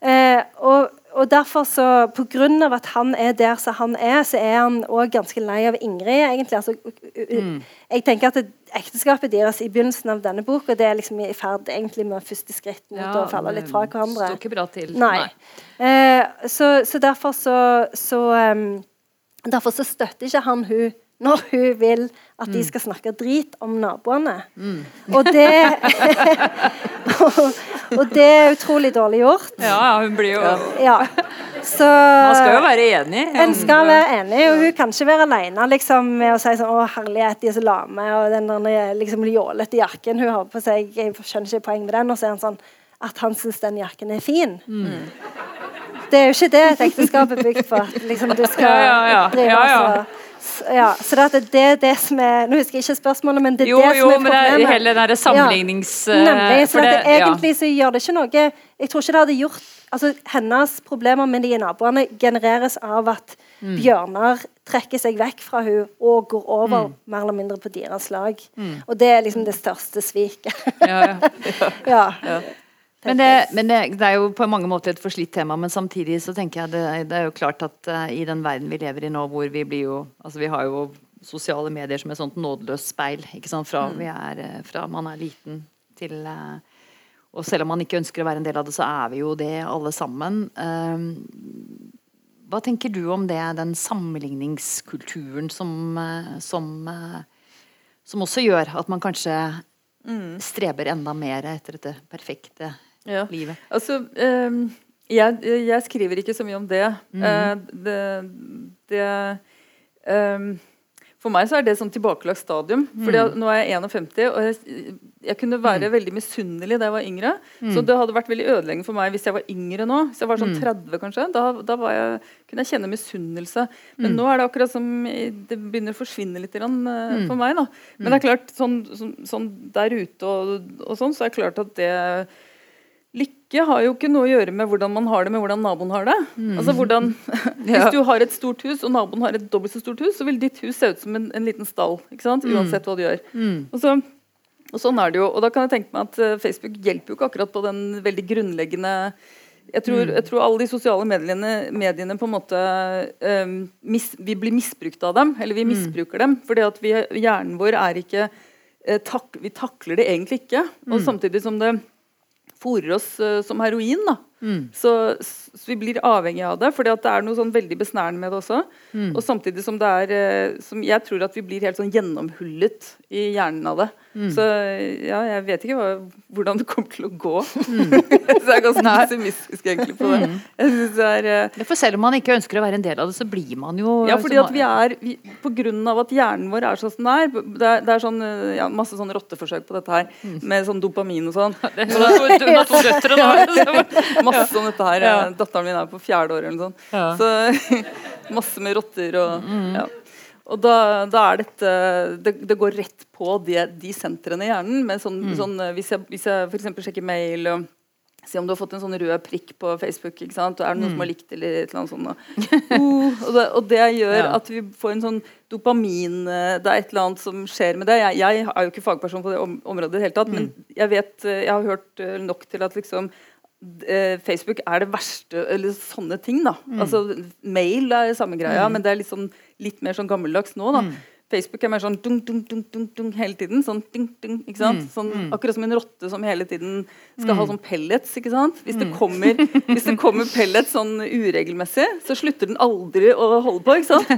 Eh, og, og derfor så, på grunn av at han er der som han er, så er han òg ganske lei av Ingrid, egentlig. Altså, mm. Jeg tenker at Ekteskapet deres i begynnelsen av denne boka det er liksom i ferd egentlig med første skritt mot ja, å falle litt fra hverandre. Står ikke bra til. Nei. Nei. Eh, så, så, derfor så, så um, Derfor så støtter ikke han hun når hun vil at de mm. skal snakke drit om naboene. Mm. Og, det, og, og, det er utrolig dårlig gjort. Ja, hun blir jo ja. Så, Man skal jo være enig. En skal være enig, og hun kan ikke være alene liksom, med å si sånn 'Å, herlighet, de er så lame', og den der liksom, jålete jakken hun har på seg, jeg skjønner ikke poeng med den. Og så er han sånn at han syns den jakken er fin. Mm. Det er jo ikke det et ekteskap er bygd på. At liksom, du skal ja, ja, ja. drive ja, ja. Ja, så det, det er det som er Nå husker jeg ikke spørsmålet, men det er jo, det som er problemet. Jo, men det er hele den sammenlignings... Ja, nemlig. Så det, det, egentlig så gjør det ikke noe Jeg tror ikke det hadde gjort altså Hennes problemer med de naboene genereres av at mm. bjørner trekker seg vekk fra hun og går over mm. mer eller mindre på deres lag. Mm. Og det er liksom det største sviket. ja, ja. ja. Men, det, men det, det, er jo på mange måter et forslitt tema, men samtidig så tenker jeg det, det er jo klart at uh, i den verden vi lever i nå, hvor vi blir jo Altså vi har jo sosiale medier som et sånt nådeløst speil. ikke sant, Fra, mm. er, eh, fra man er liten til uh, Og selv om man ikke ønsker å være en del av det, så er vi jo det alle sammen. Uh, hva tenker du om det, den sammenligningskulturen som, som, som også gjør at man kanskje mm. streber enda mer etter dette perfekte ja. livet? Altså, um, jeg, jeg, skriver ikke så mye om det. Mm. Uh, det, det um, for meg så er det sånn tilbakelagt stadium. fordi mm. Nå er jeg 51, og jeg, jeg kunne være mm. veldig misunnelig da jeg var yngre. Mm. Så det hadde vært veldig ødeleggende for meg hvis jeg var yngre nå. Hvis jeg var sånn 30 mm. kanskje, da, da jeg, kunne jeg kjenne misunnelse. Men mm. nå er det akkurat som det begynner å forsvinne litt uh, for meg. da. Men det er klart, sånn, sånn, sånn der ute og, og, sånn, så er det klart at det Lykke har jo ikke noe å gjøre med hvordan man har det med hvordan naboen har det. Mm. Altså hvordan, Hvis du har et stort hus, og naboen har et dobbelt så stort hus, så vil ditt hus se ut som en, en liten stall. ikke sant? Mm. Uansett hva du gjør. Mm. Og, så, og, sånn er det jo. Og da kan jeg tenke meg at uh, Facebook hjelper jo ikke akkurat på den veldig grunnleggende jeg tror, mm. jeg tror alle de sosiale mediene, mediene på en måte um, mis, Vi blir misbrukt av dem, eller vi mm. misbruker dem. fordi at vi, hjernen vår er ikke eh, tak, Vi takler det egentlig ikke. Og mm. samtidig som det fôrer oss uh, som heroin. da. Mm. Så, så, vi blir avhengig av det, for det er noe sånn veldig besnærende med det også. Mm. Og samtidig som det er uh, som Jeg tror at vi blir helt sånn gjennomhullet i hjernen av det. Mm. Så ja, jeg vet ikke hva, hvordan det kommer til å gå. Mm. så jeg er ganske pessimistisk egentlig på det. Mm. det er, uh, for selv om man ikke ønsker å være en del av det, så blir man jo Ja, fordi at vi er vi, På grunn av at hjernen vår er sånn som den er. Det er, det er sånn, ja, masse sånn rotteforsøk på dette her, mm. med sånn dopamin og sånn. Du har to døtre, da. Masse om dette her. Ja. Datteren min er på fjerde år eller noe sånt. Så masse med rotter og mm. ja. Og da, da, er dette det, det, går rett på de, de sentrene i hjernen. Med sånn, mm. sånn, hvis jeg, hvis jeg f.eks. sjekker mail og Se om du har fått en sånn rød prikk på Facebook. ikke sant? Og er det noen mm. som har likt eller et eller annet sånt? Uh, og, det, og, det, gjør ja. at vi får en sånn dopamin eh, Det er et eller annet som skjer med det. Jeg, jeg er jo ikke fagperson på det om, området i det hele tatt, mm. men jeg vet, eh, jeg har hørt eh, nok til at liksom Facebook er det verste Eller sånne ting, da. Mm. Altså, mail er samme greia, mm. men det er liksom litt mer sånn gammeldags nå. da. Mm. Facebook er mer sånn dung, dung, dung, dung, dung hele tiden. Sånn, dung, dung, ikke sant? Mm, sånn, mm. Akkurat som en rotte som hele tiden skal mm. ha sånn pellets. ikke sant? Hvis det, mm. kommer, hvis det kommer pellets sånn uregelmessig, så slutter den aldri å holde på. ikke sant?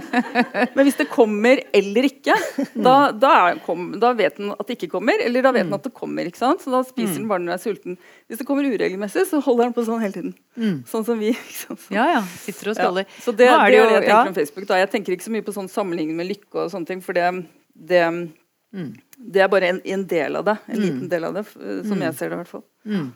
Men hvis det kommer eller ikke, da, da, kom, da vet den at det ikke kommer. Eller da vet den mm. at det kommer. ikke sant? Så da spiser den bare når den er sulten. Hvis det kommer uregelmessig, så holder den på sånn hele tiden. Sånn som vi. Sånn, sånn. Ja, ja. Sitter og skaller. Ja. Så det, er det, det jeg tenker ja. om Facebook. da. Jeg tenker ikke så mye på sånn sammenligning med lykke og sånne ting. For det, det, mm. det er bare en, en, del av det. En mm. liten del av det, som mm. jeg ser det i hvert fall. Mm.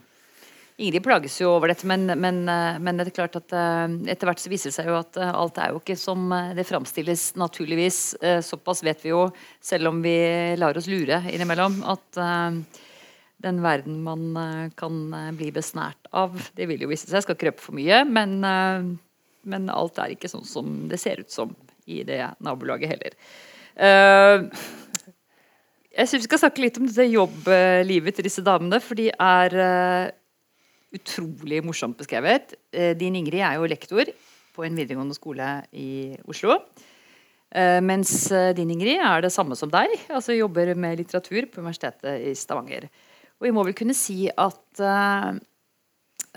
Ingrid plages jo over dette, men, men, eh, men, det er klart at uh, etter hvert så viser det seg jo at uh, alt er jo ikke som det framstilles, naturligvis. Såpass vet vi jo, selv om vi lar oss lure innimellom, at den verden man kan bli besnært av, det vil jo vise seg. Jeg skal krøpe for mye, men, men alt er ikke sånn som det ser ut som i det nabolaget heller. Jeg syns vi skal snakke litt om dette jobblivet til disse damene, for de er utrolig morsomt beskrevet. Din Ingrid er jo lektor på en videregående skole i Oslo. mens din Ingrid er det samme som deg, altså jobber med litteratur på Universitetet i Stavanger. Og vi må vel kunne si at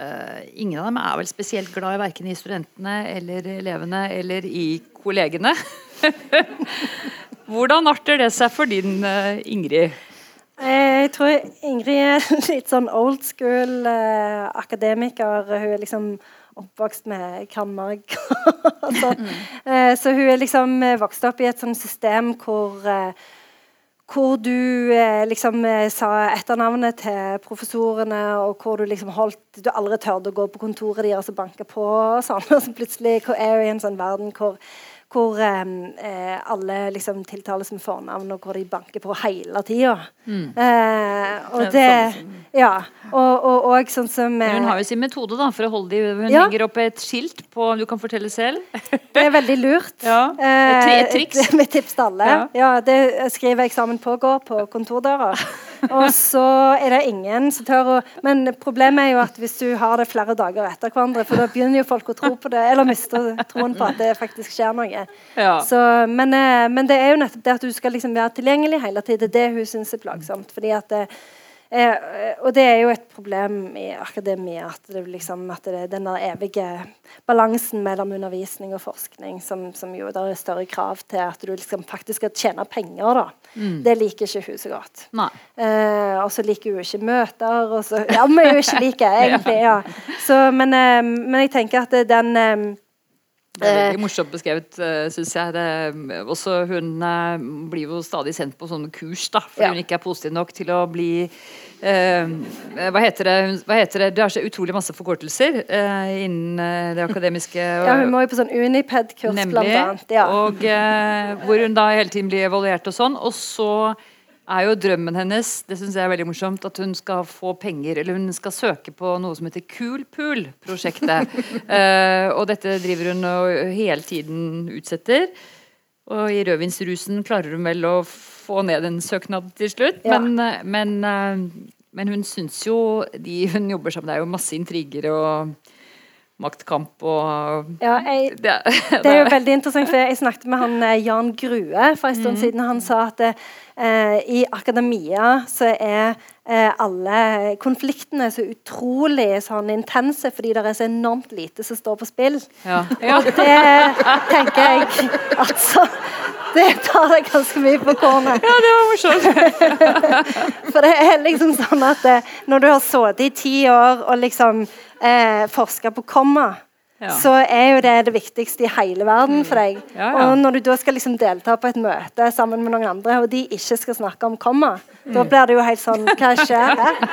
ingen av dem er vel spesielt glad i verken i studentene eller elevene eller i kollegene. Hvordan arter det seg for din uh, Ingrid? Jeg tror Ingrid er litt sånn old school uh, akademiker. Hun er liksom oppvokst med Karl så, mm. uh, så hun er liksom vokst opp i et sånt system hvor hvor du eh, liksom sa etternavnet til professorene, og hvor du liksom holdt Du aldri tørde å gå på kontoret deres og banke på og sånn. Og så plutselig er du i en sånn verden hvor hvor eh, alle liksom tiltales med fornavn, og hvor de banker på hele tida. Mm. Eh, og det Ja. Og, og, og sånn som eh, Hun har jo sin metode da, for å holde de Hun ja. henger opp et skilt på Du kan fortelle selv. det er veldig lurt. Ja. Et, et triks. Eh, med tips til alle. Ja. ja. det skriver eksamen pågår på kontordøra. Og så er det ingen som tør å Men problemet er jo at hvis du har det flere dager etter hverandre, for da begynner jo folk å tro på det, eller miste troen på at det faktisk skjer noe. Ja. Så, men, eh, men, det er jo nettopp det at du skal liksom være tilgjengelig hele tiden. Det hun syns er plagsomt. fordi at det, Eh, og det er jo et problem i akademia at det, liksom, at det er den evige balansen mellom undervisning og forskning som, som jo det er større krav til at du liksom faktisk skal tjene penger. da. Mm. Det liker ikke hun så godt. Eh, og så liker hun ikke møter. Og så, ja, men hun ikke liker egentlig, ja. Så, men, eh, men jeg tenker at den eh, det er veldig morsomt beskrevet, eh, syns jeg. Det, også hun uh, blir jo stadig sendt på sånne kurs, da, fordi ja. hun ikke er positiv nok til å bli eh, hva, heter det, hva heter det? Det har så utrolig masse forkortelser innen det akademiske. ja, hun må jo på sånn Uniped-kurs, blant annet. Ja. Og hvor hun da hele tiden blir evaluert og sånn. Og så er jo drømmen hennes det synes jeg er veldig morsomt, at hun skal få penger, eller hun skal søke på noe som heter Cool Pool-prosjektet. uh, og dette driver hun og hele tiden utsetter. Og i rødvinsrusen klarer hun vel å få ned en søknad til slutt. Ja. Men, eh, men, uh, men, hun syns jo de hun jobber sammen Det er jo masse intriger og maktkamp og ja, jeg, det, det, er jo veldig interessant, for jeg snakket med han Jan Grue for en stund mm. siden. Han sa at eh, i akademia så er eh, alle konfliktene så utrolig sånn intense fordi det er så enormt lite som står på spill. Ja. Ja. Og det tenker jeg altså det tar deg ganske mye på kornet. Ja, det var morsomt. For det er liksom sånn at eh, når du har sittet i ti år og liksom eh, forska på komma ja. så er jo det det viktigste i hele verden for deg. Ja, ja. Og når du da skal liksom delta på et møte sammen med noen andre, og de ikke skal snakke om komma, mm. da blir det jo helt sånn Hva skjer her?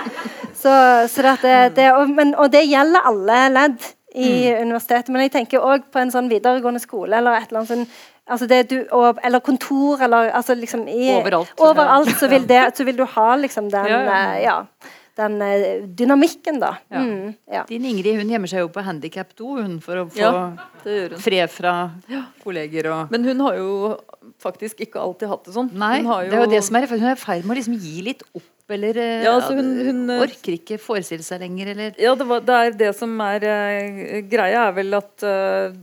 Så, så det, det, og, men, og, det gjelder alle ledd i mm. universitetet. Men jeg tenker òg på en sånn videregående skole eller et eller annet sånn Altså du, og, eller kontor, eller altså liksom i, Overalt. overalt så, vil det, så vil du ha liksom den ja, ja. Eh, ja den eh, dynamikken, da. Ja. Mm, ja. Din Ingrid hun gjemmer seg jo på handikap-do for å få ja, fred fra kolleger og Men hun har jo faktisk ikke alltid hatt det sånn. Nei, jo... det er jo det som er Hun er i ferd med å liksom gi litt opp. Eller eh, ja, altså hun, hun, orker ikke forestille seg lenger, eller Ja, det, var, det er det som er uh, greia, er vel at uh,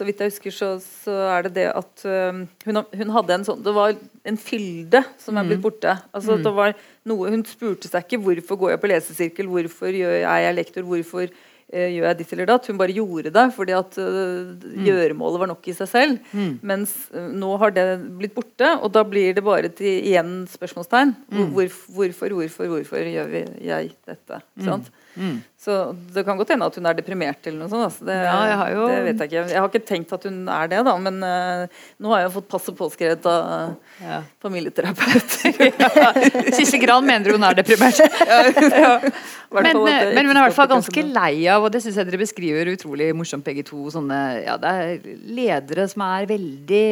så vidt jeg husker, så, så er det det at uh, hun, hun, hadde en sånn Det var en fylde som er blitt mm. borte. Altså, mm. det var noe, Hun spurte seg ikke hvorfor går jeg på lesesirkel, hvorfor gjør er jeg lektor, hvorfor uh, gjør jeg ditt eller datt. Hun bare gjorde det fordi at uh, mm. gjøremålet var nok i seg selv. Mm. Mens nå har det blitt borte, og da blir det bare til igjen spørsmålstegn. Mm. Hvor, hvorfor, hvorfor, hvorfor gjør vi, jeg dette? Sant? Mm. Så det kan godt hende at hun er deprimert eller noe sånt. Altså. Det, ja, jo... det, vet jeg ikke. Jeg har ikke tenkt at hun er det, da, men uh, nå har jeg fått passet påskrevet av uh, ja. familieterapeuter. Sissel Gran mener hun er deprimert. men, men, men, hun er i hvert fall ganske lei av, og det syns jeg dere beskriver utrolig morsomt begge to, sånne ja, det er ledere som er veldig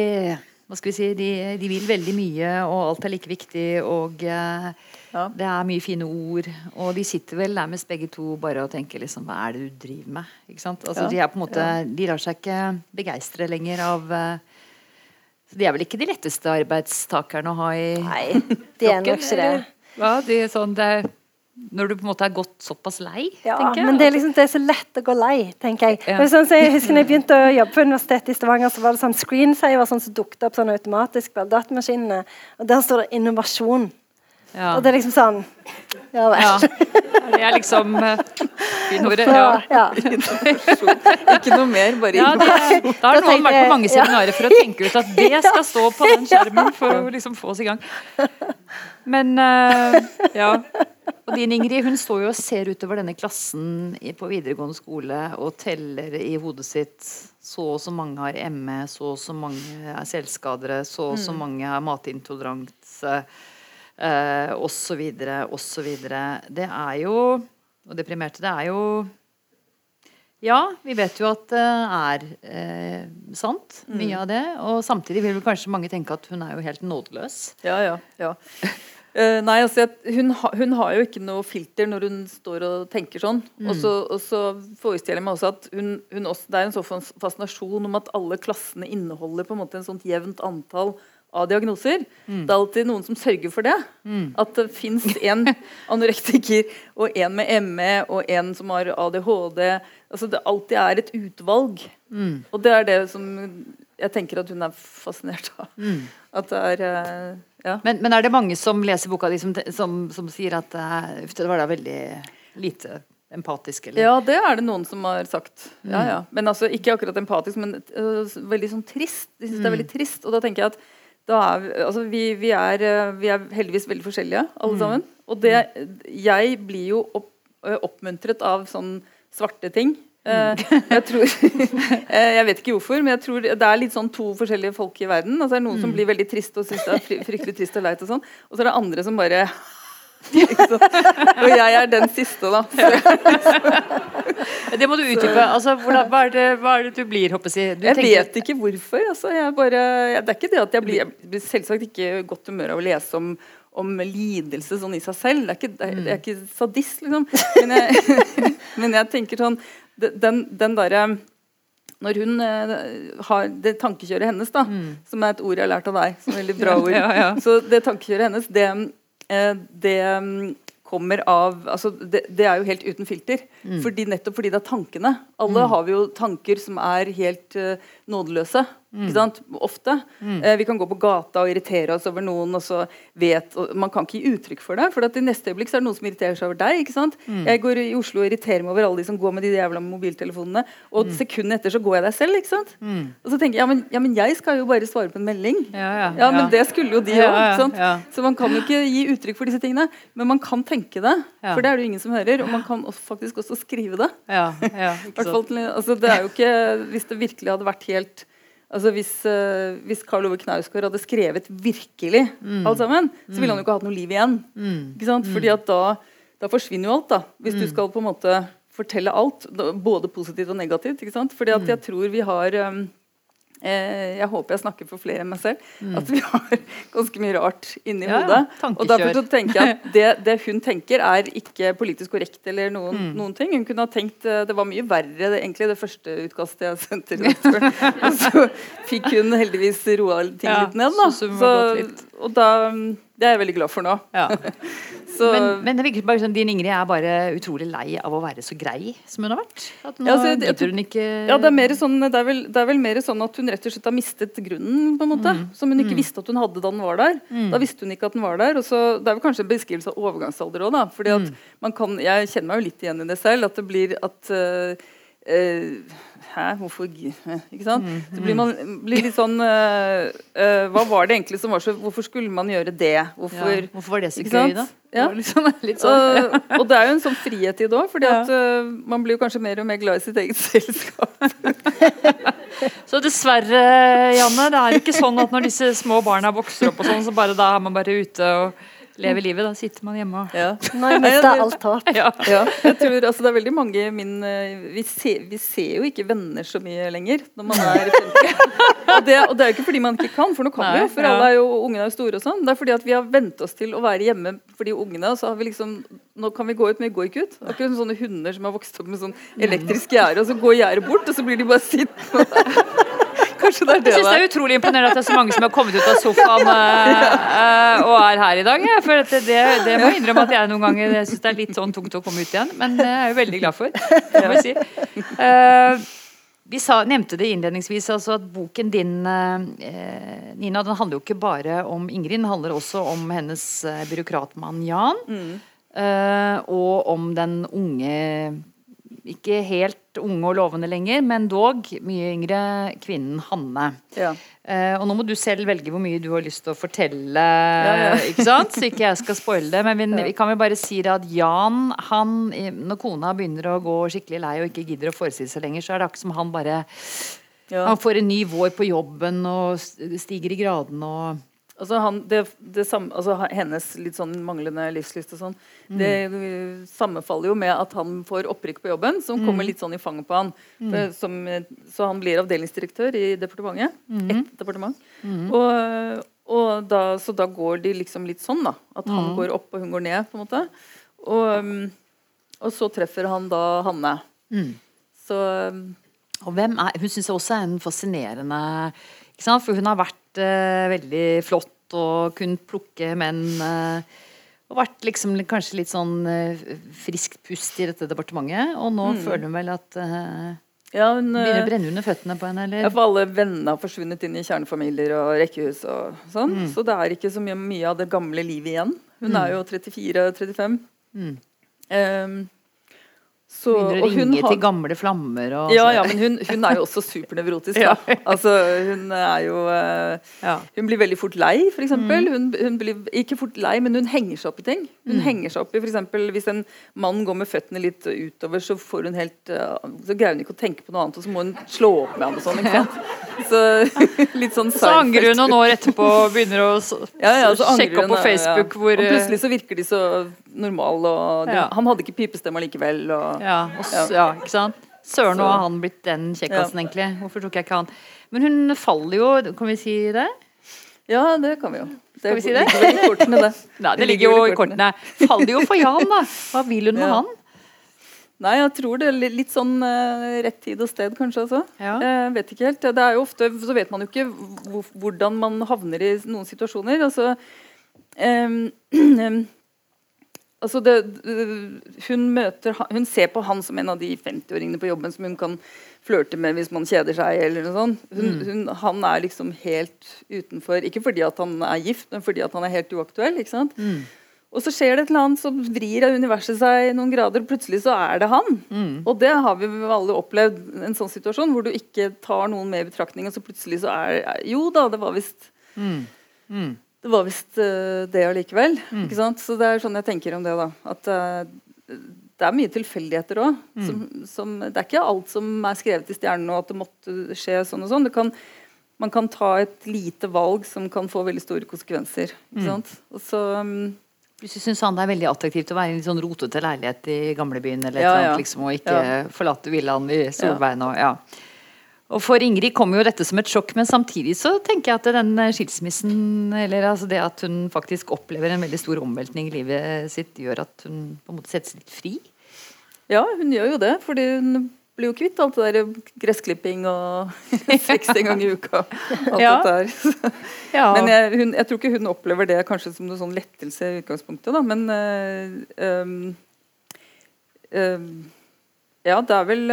hva skal vi si, de, de vil veldig mye, og alt er like viktig. og uh, ja. Det er mye fine ord. Og de sitter vel nærmest begge to bare og tenker liksom Hva er det du driver med? Ikke sant? Altså, ja. De er på en måte De lar seg ikke begeistre lenger av uh, De er vel ikke de letteste arbeidstakerne å ha i Nei, de er nok ikke det. Ja, de er sånn, det når du på en måte er gått såpass lei? Ja, men det er, liksom, det er, så lett å gå lei, tenker jeg. Ja. Sånn, så jeg husker når jeg begynte å jobbe på universitetet i Stavanger, så var det sånn screensaver sånn som dukket opp sånn automatisk på datamaskinene. Og der står det 'innovasjon'. Ja. Og det er liksom sånn Ja vel. Ja. Det er liksom uh, finnordet. Ja. ja. Ikke noe mer, bare ja, det, Da har noen vært på mange seminarer for å tenke ut at det skal stå på den skjermen for å liksom få oss i gang. Men uh, ja. Og din Ingrid hun står jo og ser utover denne klassen på videregående skole og teller i hodet sitt så og så mange har ME, så og så mange er selvskadere, så og så mm. mange har matintoleranse eh, osv., osv. Det er jo Og deprimerte, det er jo Ja, vi vet jo at det er eh, sant, mye mm. av det. Og samtidig vil vel kanskje mange tenke at hun er jo helt nådeløs. Ja, ja, ja. Uh, nei, altså, hun, ha, hun, har jo ikke noe filter når hun står og tenker sånn. Mm. Og, så, og, så, forestiller jeg meg også at hun, hun også, det er en sånn fascinasjon om at alle klassene inneholder på en måte en sånt jevnt antall av diagnoser. Mm. Det er alltid noen som sørger for det. Mm. At det fins en anorektiker og en med ME og en som har ADHD. Altså Det alltid er et utvalg. Mm. Og det er det som jeg tenker at hun er fascinert av. Mm. At det er eh, ja. men, men, er det mange som leser boka di som, som, som sier at det var da veldig lite empatisk? Eller? Ja, det er det noen som har sagt. Ja, ja. Men altså, Ikke akkurat empatisk, men uh, veldig sånn trist. De synes det er veldig trist. Og da tenker jeg at er, altså vi, vi, er, eh, vi, er, heldigvis veldig forskjellige, alle mm. sammen. Og det, jeg blir jo opp, eh, oppmuntret av sånn svarte ting. Mm. jeg tror Jeg vet ikke hvorfor, men jeg tror det er litt sånn to forskjellige folk i verden. Altså, det er noen mm. som blir veldig trist og syns det er fryktelig trist og leit, og sånn. Og så er det andre som bare og jeg er den siste, da. det må du utdype. Altså, hvordan, hva, er det, hva, er det, du blir, håper jeg? Du jeg tenker... vet ikke hvorfor. Altså, jeg bare, det er ikke det at jeg blir, jeg blir selvsagt ikke i godt humør av å lese om, om lidelse sånn i seg selv. Det er ikke, det er, det er ikke sadist, liksom. Men jeg, men jeg tenker sånn Den, den derre når hun uh, har det tankekjøret hennes, da, mm. som er et ord jeg har lært av deg, som er veldig bra ord ja, ja. Så det tankekjøret hennes, det, Eh, det mm, kommer av altså det, det, er jo helt uten filter. Mm. Fordi Nettopp fordi det er tankene. Alle mm. har vi jo tanker som er helt uh, nådeløse. Mm. Ofte. Mm. Eh, vi kan gå på gata og irritere oss over noen, og så vet og Man kan ikke gi uttrykk for det. For at i neste øyeblikk så er det noen som irriterer seg over deg. ikke sant? Mm. Jeg går i Oslo og irriterer meg over alle de som går med de jævla mobiltelefonene. Og mm. sekundet etter så går jeg der selv. ikke sant? Mm. Og så tenker jeg ja men, ja men, jeg skal jo bare svare på en melding. Ja, ja, ja men det skulle jo de òg. Så man kan jo ikke gi uttrykk for disse tingene. Men man kan tenke det. For det er det jo ingen som hører. Og man kan også, faktisk også skrive det. Altså, det er jo ikke, Hvis det virkelig hadde vært helt Altså Hvis, uh, hvis Karl Ove Knausgård hadde skrevet virkelig mm. alt sammen, så ville han jo ikke hatt noe liv igjen. Mm. Ikke sant? Fordi at da, da, forsvinner jo alt. da Hvis mm. du skal på en måte fortelle alt, både positivt og negativt. Ikke sant? Fordi at mm. jeg tror vi har um, jeg håper jeg snakker for flere enn meg selv. Mm. At vi har ganske mye rart inni ja, hodet. Og derfor så tenker jeg at det, det, hun tenker, er ikke politisk korrekt eller noen, mm. noen, ting. Hun kunne ha tenkt eh, Det var mye verre, det, egentlig, det første utkastet jeg sendte. og så fikk hun heldigvis roa ting ja, litt ned. Da. Så, og da det er jeg veldig glad for nå. Ja. så, men, men, det virker bare som din Ingrid er bare utrolig lei av å være så grei som hun har vært. At nå ja, altså, gidder hun ikke Ja, det er, sånn, det, er vel, det er, vel, mer sånn at hun rett og slett har mistet grunnen, på en måte. Mm. Som hun ikke mm. visste at hun hadde da hun var der. Mm. Da visste hun ikke at hun var der. Og så, det er vel kanskje en beskrivelse av overgangsalder òg, da. Fordi at mm. man kan, jeg kjenner meg jo litt igjen i det selv. At det blir at uh, uh, Hæ, hvorfor Ikke sant? Mm, så blir man blir litt sånn uh, uh, Hva var det egentlig som var så Hvorfor skulle man gjøre det? Hvorfor, ja, hvorfor var det så gøy, da? Ja. Liksom, sånn, uh, og det er jo en sånn frihet i det òg, for ja. man blir jo kanskje mer og mer glad i sitt eget selskap. så dessverre, Janne, det er ikke sånn at når disse små barna vokser opp, og sånn, så bare da er man bare ute og lever livet. Da sitter man hjemme og ja. Nå har jeg mista alt håp. Ja. ja. Jeg tror, altså, det er veldig mange min, eh, vi, ser, vi ser jo ikke venner så mye lenger når man er 50. og, det, og det er jo ikke fordi man ikke kan, for nå kan vi jo. For ja. alle er jo, ungene er jo store og sånn. Det er fordi at vi har vent oss til å være hjemme for de ungene. Og så har vi liksom Nå kan vi gå ut, men vi går ikke ut. Akkurat som sånne hunder som har vokst opp med sånn elektrisk gjerde, og så går gjerdet bort, og så blir de bare sittende Kanskje det er det Jeg syns det er utrolig imponerende at det er så mange som har kommet ut av sofaen uh, og er her i dag. For det, det, det, må jeg innrømme at jeg noen ganger syns det er litt sånn tungt å komme ut igjen. Men det er jeg jo veldig glad for. Det må jeg si. Uh, vi sa, nevnte det innledningsvis altså at boken din eh, Nina, den handler jo ikke bare om Ingrid, den handler også om hennes eh, byråkratmann Jan. Mm. Eh, og om den unge ikke helt unge og lovende lenger, men dog mye yngre kvinnen Hanne. Ja. Eh, og nå må du selv velge hvor mye du har lyst til å fortelle, ja, ja. ikke sant? så ikke jeg skal spoile det. Men vi, vi kan vel bare si at Jan, han, når kona begynner å gå skikkelig lei og ikke gidder å forestille seg lenger, så er det akkurat som han bare Han får en ny vår på jobben og stiger i gradene og Altså, han, det, det samme, altså, hennes litt sånn manglende livslyst og sånn, mm. det sammenfaller jo med at han får opprykk på jobben, som mm. kommer litt sånn i fanget på han. Mm. For, som, så han blir avdelingsdirektør i departementet. Mm. Ett departement. Mm. Og, og da, så da går de liksom litt sånn, da. At han mm. går opp og hun går ned, på en måte. Og, og så treffer han da Hanne. Så og hvem er, Hun syns jeg også er en fascinerende For hun har vært uh, veldig flott og kunnet plukke menn. Uh, og vært liksom kanskje litt sånn uh, friskt pust i dette departementet. Og nå mm. føler hun vel at ja, hun, begynner å brenne under føttene på henne? Eller? Ja, for alle vennene har forsvunnet inn i kjernefamilier og rekkehus og sånn. Mm. Så det er ikke så mye, mye, av det gamle livet igjen. Hun mm. er jo 34-35. Mm. Um, så, Begynner å ringe har, til gamle flammer og Ja, ja, men hun, hun er jo også supernevrotisk. ja. Altså, hun er jo uh, ja. Hun blir veldig fort lei, f.eks. Mm. Hun, hun blir ikke fort lei, men hun henger seg opp i ting. Hun mm. henger seg opp i f.eks. hvis en mann går med føttene litt utover, så får hun helt uh, Så greier hun ikke å tenke på noe annet, og så må hun slå opp med han og sånn. ikke sant? Så litt sånn Så angrer hun noen år etterpå og begynner å ja, ja, sjekke opp på Facebook hvor Og plutselig så virker de så normale, og ja. han hadde ikke pipestemme likevel. og ja, og, ja. ikke sant? Søren, nå har han blitt den kjekkasen, egentlig. Hvorfor tok jeg ikke han? Men hun faller jo, kan vi si det? Ja, det kan vi jo. Det Skal vi si det? ligger i kortene, det. Nei, det, det ligger jo i kortene. Faller jo for Jan, da. Hva vil hun med han? Nei, jeg tror det er litt sånn uh, rett tid og sted, kanskje. altså. Ja. Jeg vet ikke helt. Det er jo ofte, Så vet man jo ikke hvordan man havner i noen situasjoner. altså um, um, Altså det, hun, møter, hun, ser på han som en av de 50-åringene på jobben som hun kan flørte med hvis man kjeder seg. eller noe sånt. Hun, mm. hun, han er liksom helt utenfor. Ikke fordi at han er gift, men fordi at han er helt uaktuell. ikke sant? Mm. Og så skjer det et eller annet, så vrir av universet seg noen grader, og plutselig så er det han. Mm. Og det har vi alle opplevd, en sånn situasjon hvor du ikke tar noen med i betraktning, og så plutselig så er Jo da, det var visst mm. Mm det var visst uh, det allikevel. Mm. Ikke sant? Så det er sånn jeg tenker om det. da, At uh, det er mye tilfeldigheter òg. Mm. Det er ikke alt som er skrevet i stjernene, og at det måtte skje sånn og sånn. Kan, man kan ta et lite valg som kan få veldig store konsekvenser. Ikke mm. sant? Og så... Um, Plutselig syns han det er veldig attraktivt å være i en sånn rotete leilighet i gamlebyen eller ja, ja. liksom, og ikke ja. forlate villaen i Solveien. Og, ja. Og For Ingrid kommer jo dette som et sjokk, men samtidig så tenker jeg at den skilsmissen, eller altså det at hun faktisk opplever en veldig stor omveltning i livet sitt, gjør at hun på en måte settes litt fri? Ja, hun gjør jo det. fordi hun blir jo kvitt alt det der gressklipping og seks en gang i uka. alt ja. dette her. ja. Men jeg, hun, jeg, tror ikke hun opplever det kanskje som noen sånn lettelse i utgangspunktet, da. Men øh, øh, øh, ja, det er vel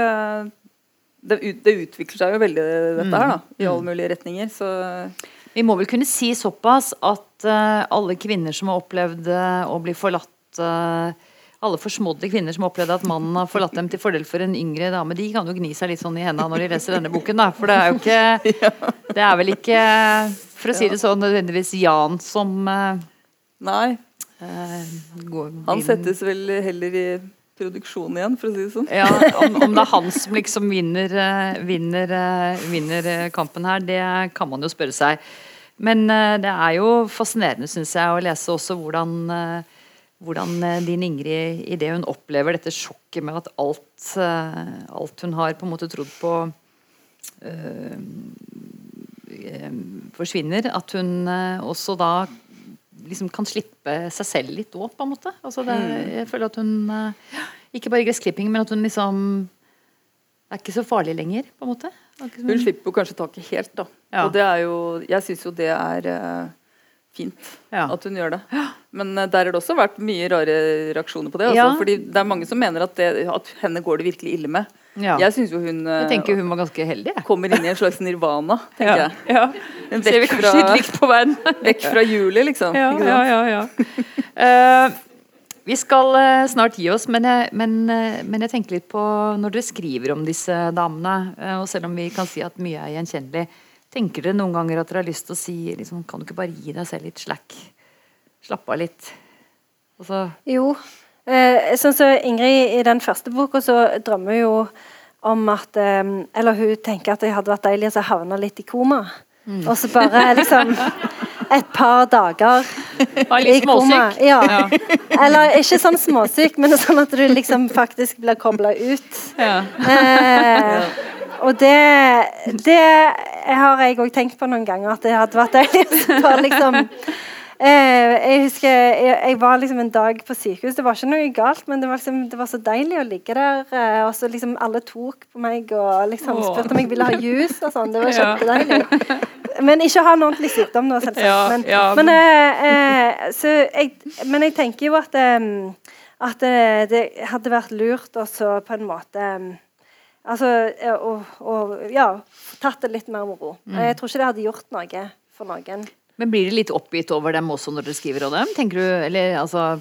det, det, utvikler seg jo veldig, dette her, da, i alle mm. mulige retninger. Så Vi må vel kunne si såpass at uh, alle kvinner som har opplevd uh, å bli forlatt uh, alle forsmådde kvinner som har opplevd at mannen har forlatt dem til fordel for en yngre dame, de kan jo gni seg litt sånn i hendene når de leser denne boken, da. For det er jo ikke Det er vel ikke, for å si det sånn, nødvendigvis Jan som Nei. Han settes vel heller i produksjon igjen, for å si det sånn. Ja, om, om, det er han som liksom vinner, uh, vinner, uh, vinner uh, kampen her, det kan man jo spørre seg. Men det er jo fascinerende, syns jeg, å lese også hvordan, hvordan din Ingrid idet hun opplever dette sjokket med at alt, alt hun har på en måte trodd på forsvinner. At hun også da liksom kan slippe seg selv litt òg, på en måte. Altså det, mm. jeg føler at hun eh, Ikke bare gressklipping, men at hun liksom Det er ikke så farlig lenger, på en måte. Hun slipper jo kanskje taket helt, da. Ja. Og det er jo Jeg syns jo det er uh, fint ja. at hun gjør det. Men uh, der har det også vært mye rare reaksjoner på det. Altså, ja. fordi det er mange som mener at, det, at henne går det virkelig ille med. Ja. Jeg syns jo hun Jeg tenker hun var ganske heldig. Kommer inn i en slags nirvana, tenker ja. jeg. Ja. Ser vi kanskje litt likt på verden. vekk fra juli, liksom. Ja, ja, ja, ja. uh, vi skal uh, snart gi oss, men jeg, men, uh, men jeg, tenker litt på når dere skriver om disse damene, og selv om vi kan si at mye er gjenkjennelig, tenker dere noen ganger at dere har lyst til å si liksom, Kan du ikke bare gi deg selv litt slack? Slappe av litt? Altså, jo. Eh, sånn som så Ingrid i den første boka, så drømmer hun jo om at eh, Eller hun tenker at det hadde vært deilig å havne litt i koma. Mm. Og så bare liksom et par dager i koma. Ja. Eller ikke sånn småsyk, men sånn at du liksom faktisk blir kobla ut. Ja. Eh, og det, det har jeg òg tenkt på noen ganger, at det hadde vært deilig. Bare liksom jeg husker jeg, jeg, var liksom en dag på sykehus. Det var ikke noe galt, men det var, liksom, det var så deilig å ligge der. Eh, og så liksom alle tok på meg og liksom spurte om jeg ville ha juice og sånn. Det var kjempedeilig. Men ikke ha en ordentlig sykdom nå, selvsagt. Ja, men, ja, men, eh, eh jeg, men, jeg, tenker jo at, eh, at det hadde vært lurt også på en måte Altså, og, og, ja, tatt det litt mer med ro. Mm. Jeg tror ikke det hadde gjort noe for noen. Men blir dere litt oppgitt over dem også når dere skriver om dem? Tenker du, eller altså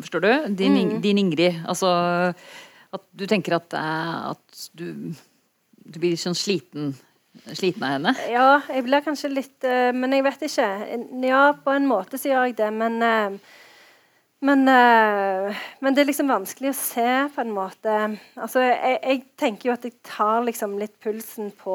Forstår du? Din, mm. din Ingrid. Altså at du tenker at, eh, at du, du, blir sånn sliten, sliten av henne? Ja, jeg blir kanskje litt uh, Men jeg vet ikke. Ja, på en måte så gjør jeg det, men uh, men, men, det er liksom vanskelig å se, på en måte. Altså, jeg, jeg tenker jo at jeg tar liksom litt pulsen på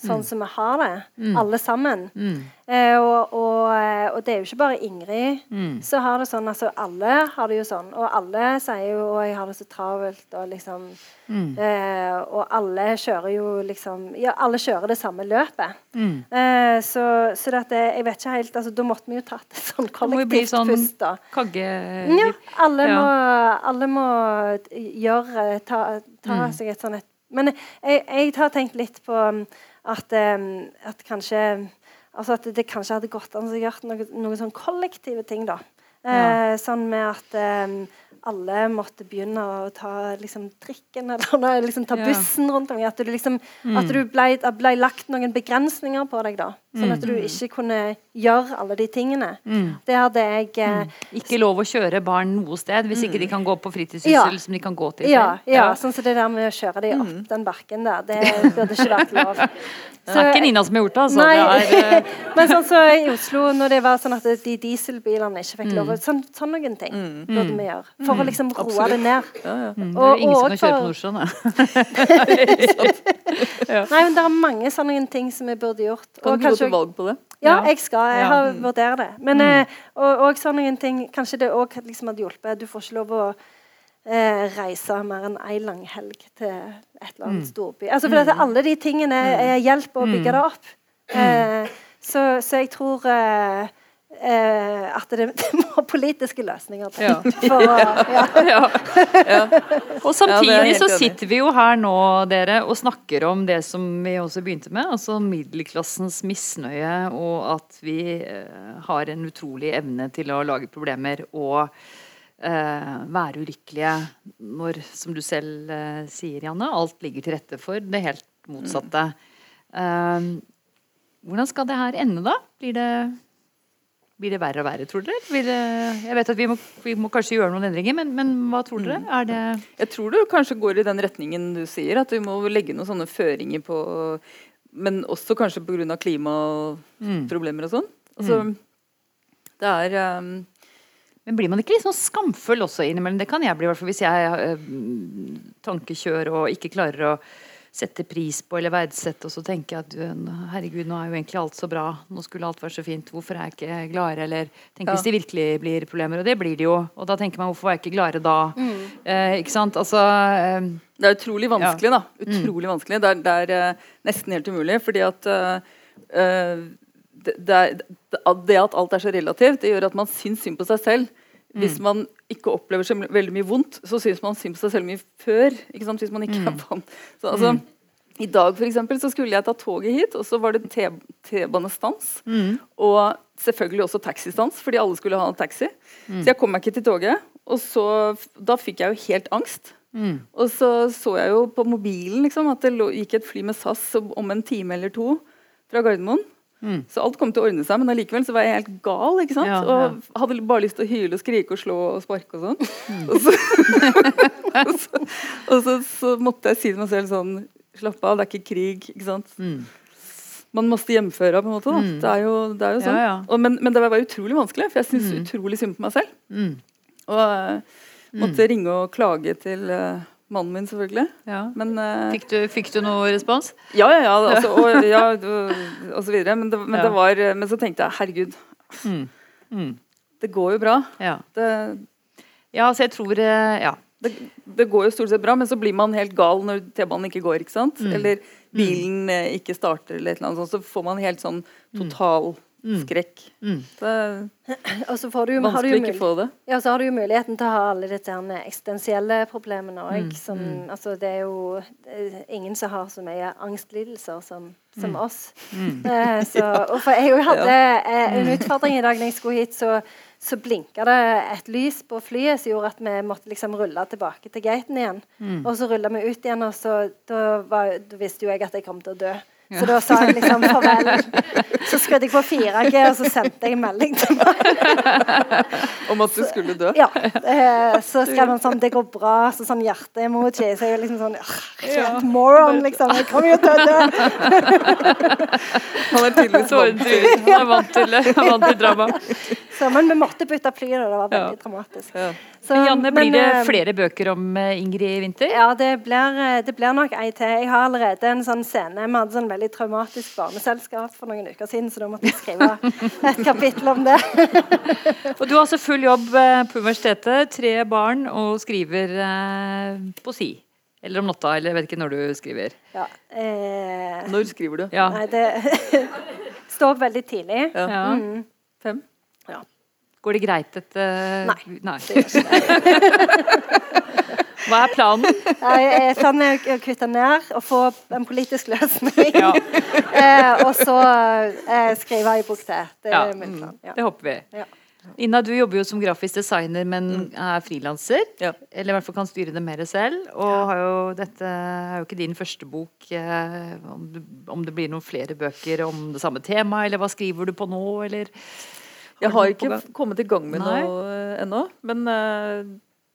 sånn mm. som vi har det, mm. alle sammen. Mm. Eh, og, og, eh, og, det er jo ikke bare Ingrid mm. som har det sånn. altså Alle har det jo sånn. Og alle sier jo 'Å, jeg har det så travelt', og liksom mm. eh, Og alle kjører jo liksom Ja, alle kjører det samme løpet. Mm. Eh, så, så dette, jeg vet ikke helt altså Da måtte vi jo tatt et sånn kollektivt sånn pust, da. Kagge... Ja, alle, ja. Må, alle må gjøre Ta, ta seg et sånn et Men jeg, jeg har tenkt litt på at, at kanskje altså at det kanskje hadde gått an å gjøre noen noe sånn kollektive ting. da. Ja. Eh, sånn med at eh, alle måtte begynne å ta liksom, trikken eller liksom, ta bussen rundt omkring. At, du liksom, mm. at du ble, ble, lagt noen begrensninger på deg. da Sånn at du mm. ikke kunne gjøre alle de tingene. Mm. Det hadde jeg eh, mm. Ikke lov å kjøre barn noe sted hvis ikke de mm. kan gå på fritidssyssel ja. som de kan gå til. Ja, ja, sånn som det der med å kjøre de opp den bakken der. Det burde ikke vært lov. Så, det er ikke Nina som har gjort det, altså. Nei, det er, uh... men sånn så i Oslo, når det var sånn at de dieselbilene ikke fikk lov Sånn, sånn noen ting burde vi gjøre. For å liksom roe Absolutt. det ned. Ja, ja. Mm. Og, det er ingen som kan kjøre på Nordstrand, Nei, men det er mange sånne ting som vi burde gjort. Kan du gå til valg på det? Ja, jeg skal. Jeg har ja. vurderer det. Men mm. eh, og, og sånne ting Kanskje det òg liksom hadde hjulpet. Du får ikke lov å eh, reise mer enn ei lang helg til et eller annet mm. storby. Altså, for mm. alle de tingene mm. er hjelp å bygge mm. det opp. Eh, så, så, jeg tror eh, eh, at det, det, må politiske løsninger til. Ja. For, ja. ja. Og samtidig så sitter vi jo her nå dere, og snakker om det som vi også begynte med, altså middelklassens misnøye, og at vi eh, har en utrolig evne til å lage problemer og eh, være ulykkelige når, som du selv eh, sier, Janne, alt ligger til rette for det helt motsatte. Mm. hvordan skal det her ende, da? Blir det blir det verre og verre, tror dere? Det, jeg vet at vi må, vi må, kanskje gjøre noen endringer, men, men hva tror dere? Mm. Det jeg tror det kanskje går i den retningen du sier, at vi må legge noen sånne føringer på Men også kanskje pga. klimaproblemer og sånn. Altså, mm. Det er um, men blir man ikke litt sånn skamfull også innimellom? Det kan jeg bli, i hvert fall hvis jeg uh, tankekjør og ikke klarer å sette pris på eller verdsette, og så tenker jeg at herregud, nå er jo egentlig alt så bra, nå skulle alt være så fint, hvorfor er jeg ikke gladere? Eller tenk ja. hvis det virkelig blir problemer, og det blir det jo. Og da tenker man hvorfor er jeg ikke gladere da? Mm. Eh, ikke sant? Altså eh, Det er utrolig vanskelig, ja. da. Utrolig mm. vanskelig. Det er, det er uh, nesten helt umulig, fordi at uh, det, det, er, det, at alt er så relativt, det gjør at man syns synd på seg selv. Hvis mm. man ikke opplever så veldig mye vondt, så syns man synd på seg selv mye før. Hvis man ikke mm. er vant. Så, altså, mm. I dag for eksempel, så skulle jeg ta toget hit, og så var det T-banestans. Mm. Og selvfølgelig også taxistans, fordi alle skulle ha en taxi. Mm. Så jeg kom meg ikke til toget. Og så, da fikk jeg jo helt angst. Mm. Og så så jeg jo på mobilen liksom, at det gikk et fly med SAS om en time eller to fra Gardermoen. Mm. Så alt kom til å ordne seg, men allikevel så var jeg helt gal. ikke sant? Ja, ja. Og hadde bare lyst til å hyle og skrike og slå og sparke og sånn. Mm. Og, så, og, så, og så, så, måtte jeg si til meg selv sånn Slapp av, det er ikke krig. ikke sant? Mm. Man måtte hjemføre på en måte. da. Mm. Det er jo, det er jo sånn. Ja, og, men, men, det var utrolig vanskelig, for jeg syntes mm. utrolig synd på meg selv. Mm. Og uh, måtte ringe og klage til uh, mannen min, selvfølgelig. Ja. Men, uh, fikk, du, fikk, du, noe respons? Ja, ja, ja. Altså, og, ja og, så videre. Men, det, men, det var, men, så tenkte jeg herregud, mm. Mm. det går jo bra. Ja. Det, ja, så jeg tror Ja. Det, det, går jo stort sett bra, men så blir man helt gal når T-banen ikke går. ikke sant? Mm. Eller bilen mm. ikke starter, eller et eller annet sånt. Så får man helt sånn total Mm. Skrekk. Mm. og så får du, vanskelig å ikke få det. Ja, så har du jo muligheten til å ha alle disse eksistensielle problemene òg. Mm. mm. Altså, det er jo det er ingen som har så mye angstlidelser som, som mm. oss. Mm. Eh, så, og for jeg hadde eh, en utfordring i dag når jeg skulle hit, så så blinka det et lys på flyet som gjorde at vi måtte liksom rulle tilbake til gaten igjen. Mm. Og så rulla vi ut igjen, og så da, var, da visste jo jeg at jeg kom til å dø. Så da sa jeg liksom farvel. Så skrudde jeg på 4G, og så sendte jeg en melding til meg. Om at du skulle dø? Ja. Eh, så skrev han sånn 'Det går bra', så sånn hjerte-emoji. Så jeg er liksom sånn ja. Moron, liksom. Jeg kommer jo til å dø. Han er tydeligvis vant til, han er vant til, vant til drama. Så, men vi måtte bytte fly, og det var veldig ja. dramatisk. Ja. Så, Janne, blir det eh, flere bøker om Ingrid Ingrid Winther? Ja, det blir, eh, det blir nok ei til. Jeg har allerede en sånn scene. Vi hadde sånn veldig traumatisk barneselskap for noen uker siden, så da måtte jeg skrive et kapittel om det. og du har altså full jobb på universitetet, tre barn, og skriver på si. Eller om natta, eller jeg vet ikke når du skriver. Ja, eh, når skriver du? Ja. Nei, det står opp veldig tidlig. Ja. Mm. Fem? Ja. Går det greit etter Nei. Nei. Det gjør ikke Hva er planen? Planen er å kutte ned og få en politisk løsning. Ja. eh, og så eh, skrive ei bok til. Det er min plan. Ja. Det håper vi. Ja. Inna, du jobber jo som grafisk designer, men mm. er frilanser. Ja. Eller i hvert fall kan styre det mer selv. Og har jo, dette er jo ikke din første bok. Eh, om, du, om, det blir noen flere bøker om det samme temaet, eller hva skriver du på nå, eller jeg har ikke kommet i gang med Nei. noe uh, ennå, men uh,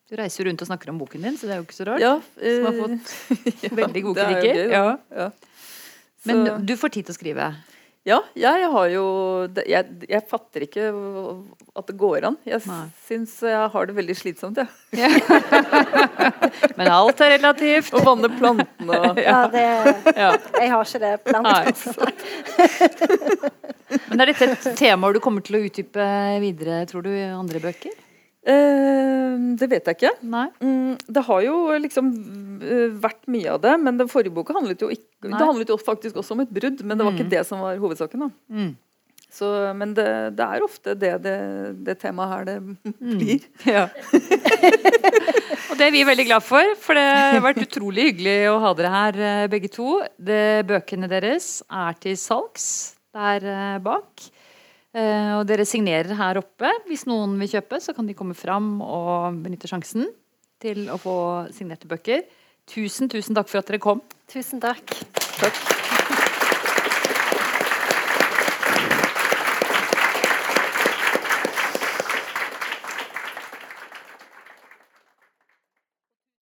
Du reiser jo rundt og snakker om boken din, så det er jo ikke så rart. Ja, eh, som har fått ja, veldig gode kritikker. Ja. ja. Men du får tid til å skrive? Ja, jeg har jo Jeg, jeg fatter ikke at det går an. Jeg syns jeg har det veldig slitsomt, jeg. Ja. Men alt er relativt. Å vanne plantene og Ja, det. Jeg har ikke det plantene. Men er dette et tema du kommer til å utdype videre, tror du, i andre bøker? Eh, det vet jeg ikke. Nei. det har jo liksom uh, vært mye av det, men den forrige boka handlet jo, ikke, det handlet jo faktisk også om et brudd. Men det var mm. ikke det som var hovedsaken. Mm. Så, men det, det, er ofte det, det, det temaet her det mm. blir. Ja. og det er vi veldig glad for, for det har vært utrolig hyggelig å ha dere her eh, begge to. Bøkene deres er til salgs der eh, bak. Eh, og dere signerer her oppe. Hvis noen vil kjøpe, så kan de komme fram og benytte sjansen til å få signerte bøker. Tusen, tusen takk for at dere kom. Tusen takk. Takk.